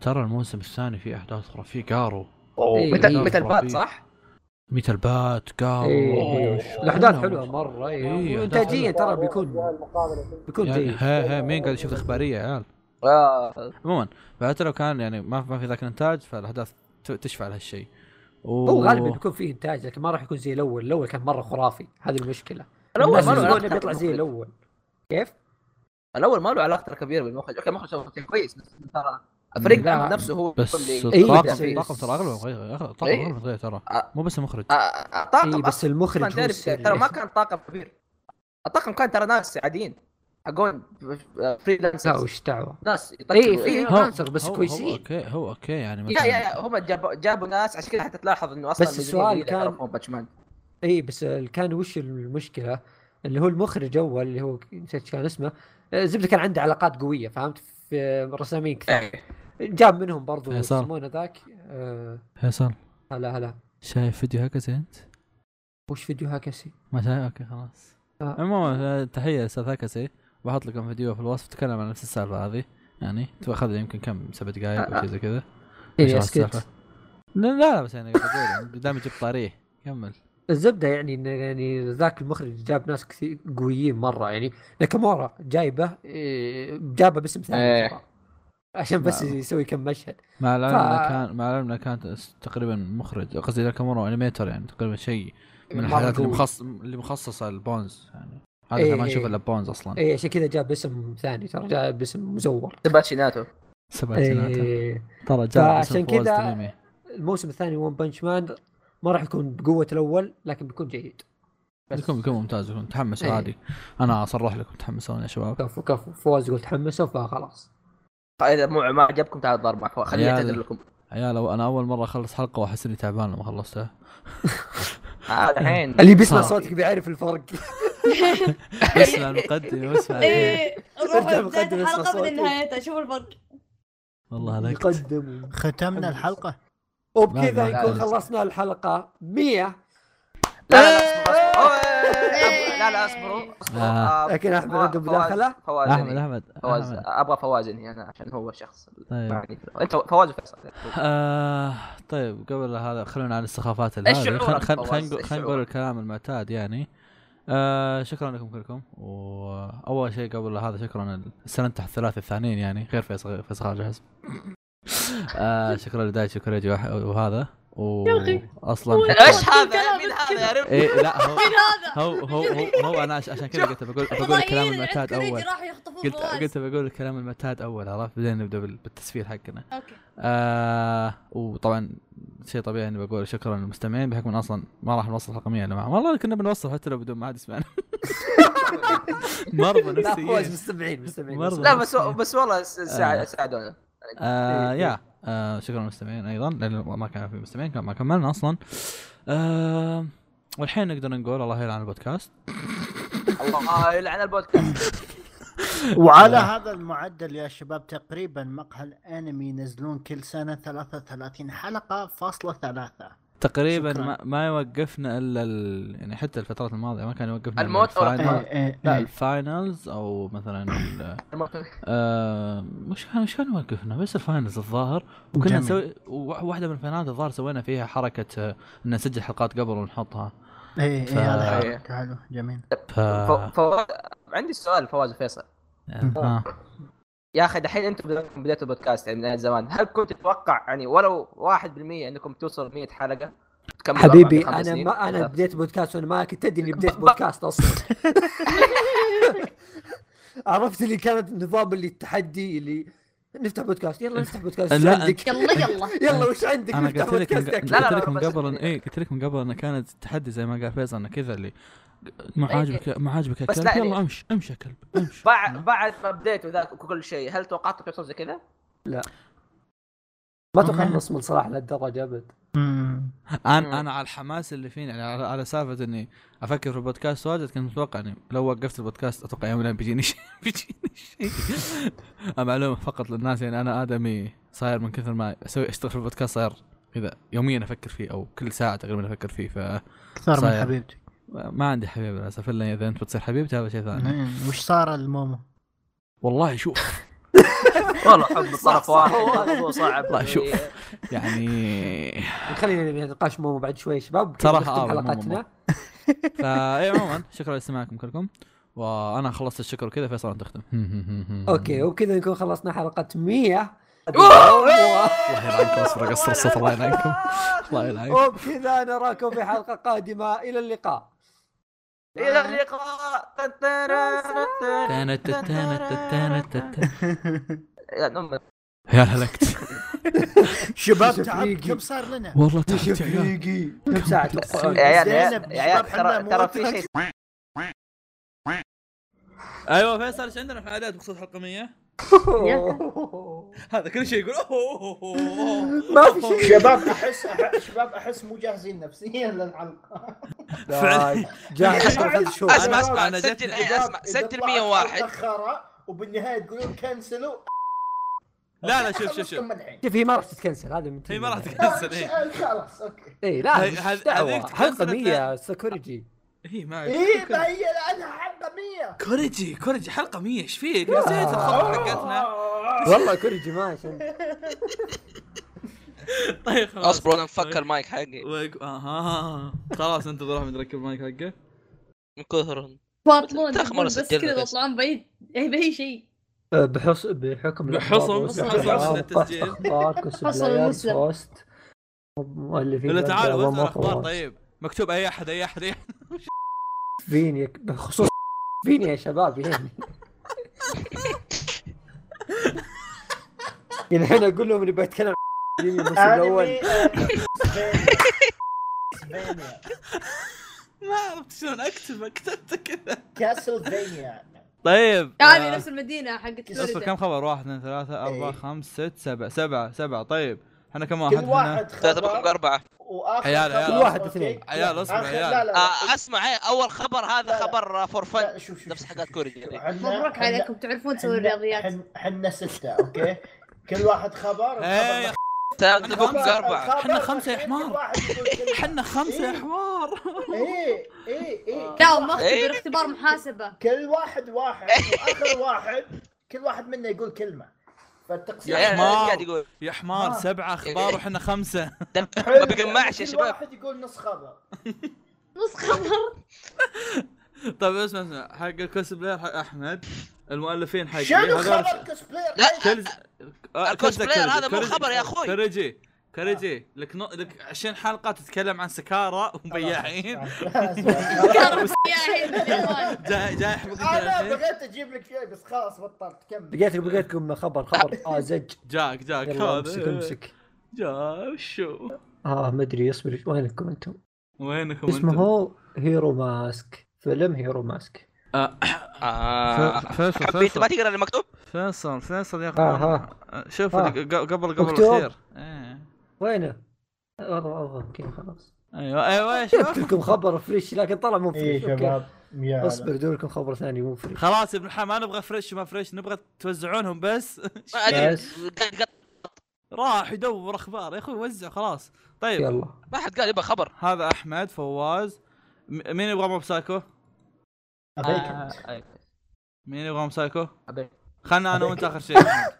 ترى الموسم الثاني فيه أحداث خرافية. قارو. إيه، متى إيه. ميتال بات صح؟ ميتال بات قارو. إيه، الأحداث حلوة مرة إيه، اي أحداث وانتاجيا ترى بيكون بيكون يعني جيد هي هي مين قاعد يشوف الإخبارية يا عيال؟ آه. عموما فحتى لو كان يعني ما ما في ذاك الإنتاج فالأحداث ت- تشفع لهالشيء و... هو غالبا بيكون فيه إنتاج لكن ما راح يكون زي الأول. الأول كان مرة خرافي. هذه المشكلة. الأول ما له علاقة بيطلع زي. الأول. كيف؟ الأول ما له علاقة كبيرة بالمخرج. okay المخرج كويس بس ترى الفريق نفسه هو بس إيه، الطاقم الطاقم ترى غير الطاقم إيه. غير ترى. مو بس المخرج. آه، آه، طاقم اي بس المخرج ترى ما كان طاقم كبير الطاقم كان ترى ناس عاديين. حقون لا freelancers وش دعوة؟ ناس اي في إيه. freelancer بس هو كويسين. okay هو okay يعني يا مثلا يا يا هم جابوا جابوا ناس عشان كذا حتى تلاحظ إنه أصلا بس السؤال كان- باتشمان. اي بس كان وش المشكلة؟ اللي هو المخرج أول اللي هو نسيت إيش كان اسمه آه، زبده كان عنده علاقات قوية فهمت؟ في رسامين كثير. إيه. جاب منهم برضو فيصل. يسمونه ذاك آه فيصل هلا هلا. شايف فيديو هكذا أنت؟ وش فيديو هاكسي ما شايف أوكي خلاص. آه. عموما تحية لاستاذ هكسي بحط لكم فيديو في الوصف تكلم عن نفس السالفة هذه يعني تاخذ يمكن كم سبع دقائق أو شيء زي كذا اي أسكت. لا لا بس يعني يعني دام جبت طاريه كمل الزبدة يعني انه يعني ذاك المخرج جاب ناس كثير قويين مرة يعني ناكامورا جايبه إيه، جابه باسم ثاني. ترى. عشان بس. يسوي كم مشهد مع العلم انه ف- كان مع العلم انه كانت تقريبا مخرج قصدي ناكامورا انيميتر يعني تقريبا شيء من الحاجات اللي قوي. مخص اللي مخصصة للبونز يعني هذا إيه ما نشوف إيه. إلا بونز أصلا. اي عشان كذا جاب اسم ثاني ترى جاب اسم مزور. تباتشي ناتو سبع سنوات إيه ترى جاء فواز كذا-. الموسم الثاني One Punch Man ما راح يكون بقوة الأول لكن بيكون جيد. بس. بيكون بيكون ممتاز بيكون تحمسوا إيه. عادي. أنا أصرح لكم تحمسون يا شباب. كفو كفو. فواز يقول تحمسوا فخلاص. إذا مو ما عجبكم تعال ضرب معك خليني. أعتذر لكم. عيال أنا أول مرة أخلص حلقة وأحس إني تعبان لما خلصتها. الحين اللي بيسمع. صوتك بيعرف الفرق. اسمع المقدمة واسمع إيه روحوا ارجع بداية الحلقة من. نهايتها شوفوا الفرق. والله هذاك يقدم ختمنا الحلقة. وبكذا لا. خلصنا الحلقة 100 لا لا لا اصبروا اصبروا لا اصبروا اصبروا آه. آه، لكن أحمد فواز- عنده مداخلة؟ فواز أحمد يعني. أحمد فواز. أبغى فواز انهي أنا عشان هو الشخص طيب. معني أنت فواز وفيصل آه طيب قبل هذا خلونا عن السخافات هذه خلينا نقول؟ الكلام المعتاد يعني آه شكرا لكم كلكم وأول شيء قبل هذا شكرا السنة تحت الثلاثه الثانيين يعني غير فيصل فيصل خارج الحزب آه شكرا لدايتش وكريجي وهذا و. أصلا إيش هذا؟ هذا يا رب؟ إيه لا هو؟ هو هو هو, هو أنا عش- عشان كذا قلت بقول بقول الكلام اللي المعتاد أول. قلت. قلت بقول الكلام المعتاد أول عرفت؟ بعدين نبدأ بال- بالتسفير حقنا. أوكي. آه وطبعا شيء طبيعي إني بقول شكرا للمستمعين بحكم أصلا ما راح نوصل الحلقة 100 يا جماعة. والله كنا بنوصل حتى لو بدون ما حد يسمعنا. مرضى لا فواز نفسيين مستمعين مستمعين. مرضى. لا بس بس والله آه. ساعدونا. آه إيه، يا. آه شكرا للمستمعين أيضا لأن ما كان في مستمعين كان ما كملنا أصلا. آه والحين نقدر نقول الله يلعن البودكاست الله يلعن البودكاست وعلى هذا المعدل يا شباب تقريبا مقهى الأنمي ينزلون كل سنة 33 حلقة فاصلة ثلاثة تقريبا شكراً. ما, ما يوقفنا إلا ال... يعني حتى الفترات الماضية ما كان يوقفنا الموت ال final- الإقرار؟ إيه، لا إيه. ال finals أو مثلا ال- آه مش كان مش كان يوقفنا بس ال finals الظاهر وكنا. نسوي واحدة من الفاينلات الظاهر سوينا فيها حركة آه، ان نسجل حلقات قبل ونحطها إيه ف- إيه هذا إيه. حلو حلو جميل ف ف- فواز عندي سؤال فواز وفيصل آه. يا أخي دحين أنتم بديتوا البودكاست يعني من زمان هل كنت تتوقع يعني ولو 1% إنكم توصلوا 100 حلقة حبيبي أنا سنين؟ ما أنا. بديت بودكاست وأنا ما كنت أدري إني بديت بودكاست أصلا عرفت اللي كانت النظام اللي التحدي اللي نفتح بودكاست يلا نفتح بودكاست. وش لا، عندك. يلا يلا. يلا وش عندك؟ أنا نفتح قلت لك يا قلت لا، لا، لك من قبل إيه قلت لك من قبل انه كانت تحدي زي ما قال فيصل إنه كذا اللي ما عاجبك ما عاجبك بس الكلب. لا، يلا يعني- أمشي أمشي يا كلب أمشي. بعد بعد ما ذاك وكل شيء هل توقعتوا توصل زي كذا؟ ما أتوقع نص من صلاح لهالدرجة أبد. مم. أنا أنا على الحماس اللي فيني يعني على, على سالفة إني أفكر في البودكاست واجد كنت متوقع إني لو وقفت البودكاست أتوقع يوم من الأيام بيجيني شيء بيجيني شيء معلومه فقط للناس يعني أنا آدمي صاير من كثر ما أسوي أشتغل في البودكاست صاير كذا يوميا أفكر فيه أو كل ساعة تقريبا أفكر فيه فما أكثر من. حبيبتي عندي حبيب للأسف إلا إذا أنت بتصير حبيبتي هذا شيء ثاني إيه، وش صار المومو؟ والله شوف والله حب الطرف واحد. الموضوع صعب والله شوف. يعني خلينا نتناقش مومو بعد شوي شباب. مومو. حلقتنا فا إيه عموما شكرا لاستماعكم كلكم. وأنا خلصت الشكر وكذا فيصل أنت تختم. أوكي وبكذا نكون خلصنا حلقة 100 الله يلعنكم أصبر أقصر الصوت الله يلعنكم. الله يلعنكم. وبكذا نراكم في حلقة قادمة. إلى اللقاء. إلى اللقاء. يا هلكت شباب. تعب كم صار لنا؟ والله تعبت يا عيال كم توقعون يا عيال يا عيال ترى في. شيء أيوه فيصل إيش عندنا في عادات بخصوص حلقه 100 هذا كل شيء يقول. ما في شيء شباب احس شباب احس مو جاهزين نفسيا للحلقه لا، جاهز أنا ثلاث شهور اسمع أسمع أنا سجل إيه، أسمع سجل 101 متاخره وبالنهاية تقولون كنسلوا. لا لا شوف شوف شوف. شوف هي ما راح تتكنسل هذا من هي ما راح تكنسل إيه. آه، خلاص أوكي. اي لا هي- مش هذ- دعوة. هذيك حلقة تكنسل 100 سكورجي هي ما إيه ما هي عنها حلقة 100 كوريجي كوريجي حلقة 100 إيش فيك؟ نسيت الخطه حقتنا. والله كورجي ماشي. طيب خلاص اصبر أنا مفكر المايك حقي. أها خلاص انتظر احمد يركب المايك حقه من كثر مرة بس كذا بس. يطلعون بعيد إيه، بأي شيء. بحص بحكم بحصم- بحصم التسجيل. أخبار حصل. بوست مؤلفين ولا تعال أبداع وزع الاخبار ومخرج. طيب. مكتوب أي أحد أي أحد فيني بخصوص فيني يا شباب يعني يعني الحين أقول لهم إني بتكلم الأول آه، ما عرفت شلون اكتبه كتبته كذا كاسلفينيا طيب هذه آه، نفس المدينة حقت اصبر كم خبر؟ واحد اثنين ثلاثة أربعة إيه. خمسة ست سبعة سبعة سبعة طيب إحنا كم واحد كل؟ واحد ثلاثة بقوا أربعة وآخر عيال، عيال. كل واحد. اثنين. عيال، اصبر، عيال. لا لا لا آه اسمع إيه، أول خبر هذا. خبر فور فن نفس شوف، كوري مبروك عليكم تعرفون تسوي الرياضيات حن- حنا ستة أوكي كل واحد خبر إيه يا ثلاثة الخبر- بقوا أربعة. الخبر حنا خمسة يا حمار. كل. إحنا خمسة يا إيه. حمار. إيه إيه إيه. كل لا ومختبر إيه. اختبار محاسبة. كل واحد واحد واخر واحد كل واحد منا يقول كلمة. فالتقسيم يا حمار. إيش قاعد يقول. يا حمار آه. سبعة أخبار وحنا خمسة. ما بيجمعش يا كل شباب. واحد يقول نص خبر. نص خبر. طيب اسمع اسمع حق ال cosplayer حق أحمد. المؤلفين حق شنو خبر cosplayer لا. آه، ال cosplayer كرزة- هذا مو خبر يا أخوي. كرجي كرجي لك نو... لك 20 حلقة تتكلم عن سكارى وبياعين يا عيد اليابان. جاي جاي أنا. بغيت أجيب لك شيء بس خلاص بطلت كمل بقيت بقيت لكم خبر خبر. آه زج. جاك جاك امسك امسك. جا شو؟ آه ما أدري اصبر وينكم أنتم؟ وينكم اسمه أنتم؟ هو هيرو ماسك. فيلم هيرو ماسك. آه، آه فيصل حبيت فيصل. ما تقرأ المكتوب؟ فيصل فيصل يا آه، اخوان ها. آه، شوف. ق- قبل قبل. الأخير. إيه. وينه؟ والله والله أوكي خلاص. أيوه أيوه يا جبت شباب لكم خبر fresh لكن طلع مو fresh إيه أوكي. شباب يا اصبر دور لكم خبر ثاني مو fresh. خلاص يا ابن الحلال ما نبغى fresh ما fresh نبغى توزعونهم بس. بس. راح يدور أخبار. يا أخوي وزع خلاص. طيب. يلا. ما حد قال يبغى خبر. هذا أحمد فواز. مين يبغى Mob Psycho؟ أبيك. آه، مين يبغى Mob Psycho؟ أبي. خلنا أنا وأنت آخر شيء. أحمد.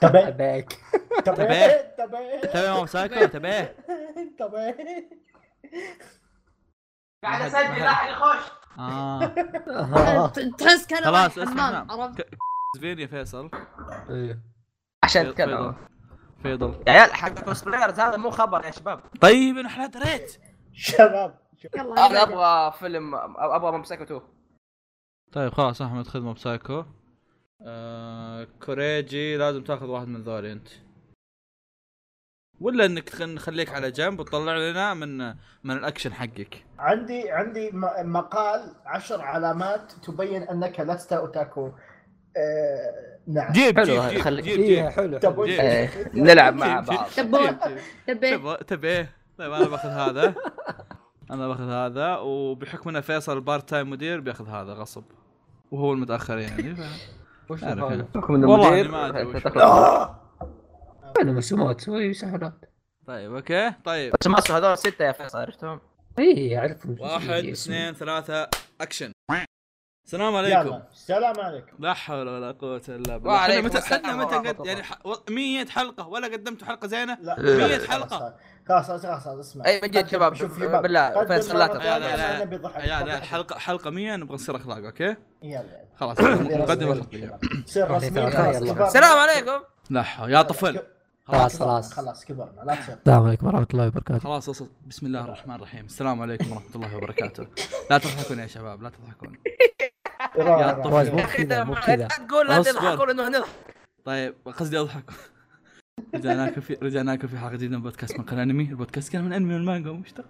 تبي أبيك. تبي تبي؟ تبي تبي Mob Psycho؟ تبيه؟ تبي قاعد اسجل احد يخش تحس كان خلاص، اسمع،. عرفت؟ زفير يا فيصل. إيه. عشان فيصل اتكلم فيصل يا عيال حق cosplayers هذا مو خبر يا شباب. طيب أنا دريت شباب. يلا أنا أبغى فيلم أبغى ممسكة 2 طيب خلاص احمد خذ Mob Psycho آه كوريجي لازم تاخذ واحد من ذولي انت. ولا انك نخليك على جنب وتطلع لنا من من الأكشن حقك. عندي عندي م- مقال عشر علامات تبين أنك لست أوتاكو. آه نعم. جيب حلو جيب جيب جيب. إيه جيب حلو تبون جيب. إيه، نلعب مع جيب، بعض. جيب، تبون- جيب، جيب. تبي تبغى. تبيه طيب أنا باخذ هذا. أنا باخذ هذا وبحكم ان فيصل بارت تايم مدير بياخذ هذا غصب. وهو المتأخر يعني ف... وش؟ يعني. والله ما آه. أنا مسموات سهلات طيب أوكي طيب بس ما هذول ستة يا فيصل عرفتهم؟ اي اعرفهم واحد. اثنين ثلاثة أكشن السلام عليكم. يلا السلام عليكم. لا حول ولا قوة إلا بالله. إحنا متى إحنا متى قد. يعني ح... 100 حلقة؟ ولا قدمتوا حلقة زينة؟ لا مية خلاص، حلقة. خلاص خلاص اسمع. أي من جد شباب، شوف بالله، فيصل لا لا، لا، ضحك. حلقة حلقة 100 نبغى نصير اخلاق أوكي؟ يلا خلاص. مقدمة تصير واحد، رسمي. السلام عليكم. لا يا طفل. خلاص خلاص خلاص كبرنا لا تصير السلام عليكم ورحمة الله وبركاته. خلاص وصل. بسم الله الرحمن الرحيم. السلام عليكم ورحمة الله وبركاته. لا تضحكون يا شباب لا تضحكون. يا طفل. فواز مو كذا مو كذا. لا تقول لا أصبر. تضحكون إنه نضحك طيب قصدي أضحك. رجعناكم في رجعناكم في حلقة جديدة من بودكاست من قناة أنمي. البودكاست كان من أنمي والمانجا ومشتق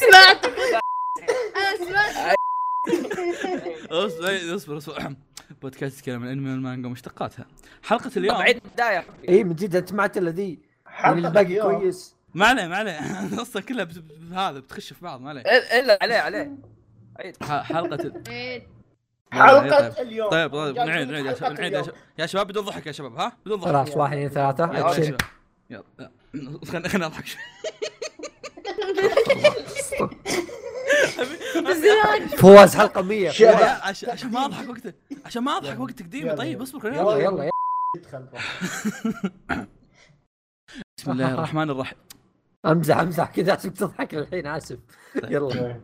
سمعت أنا سمعت اصبر اصبر اصبر بودكاست يتكلم عن الانمي والمانجا ومشتقاتها حلقة اليوم. طب عيد البدايه إي من جد أنت معت الا ذي يعني الباقي كويس. ما عليه ما عليه. القصة كلها هذا بتخش في بعض ما عليه. إلا عليه عليه. عيد. ح- حلقة. حلقة اليوم. طيب طيب. نعيد نعيد يا شباب نعيد يا. شباب. بدون ضحك يا شباب ها؟ بدون ضحك. خلاص واحد اثنين ثلاثة. يلا أكشن. خلينا خلينا نضحك. فواز حلقة 100 شباب. فواز. عشان ما أضحك وقت عشان ما أضحك وقت يلا. طيب اصبر خلينا يلا،. يلا يلا. يدخل. بسم الله الرحمن الرحيم. أمزح أمزح كذا عشان تضحك الحين آسف. يلا.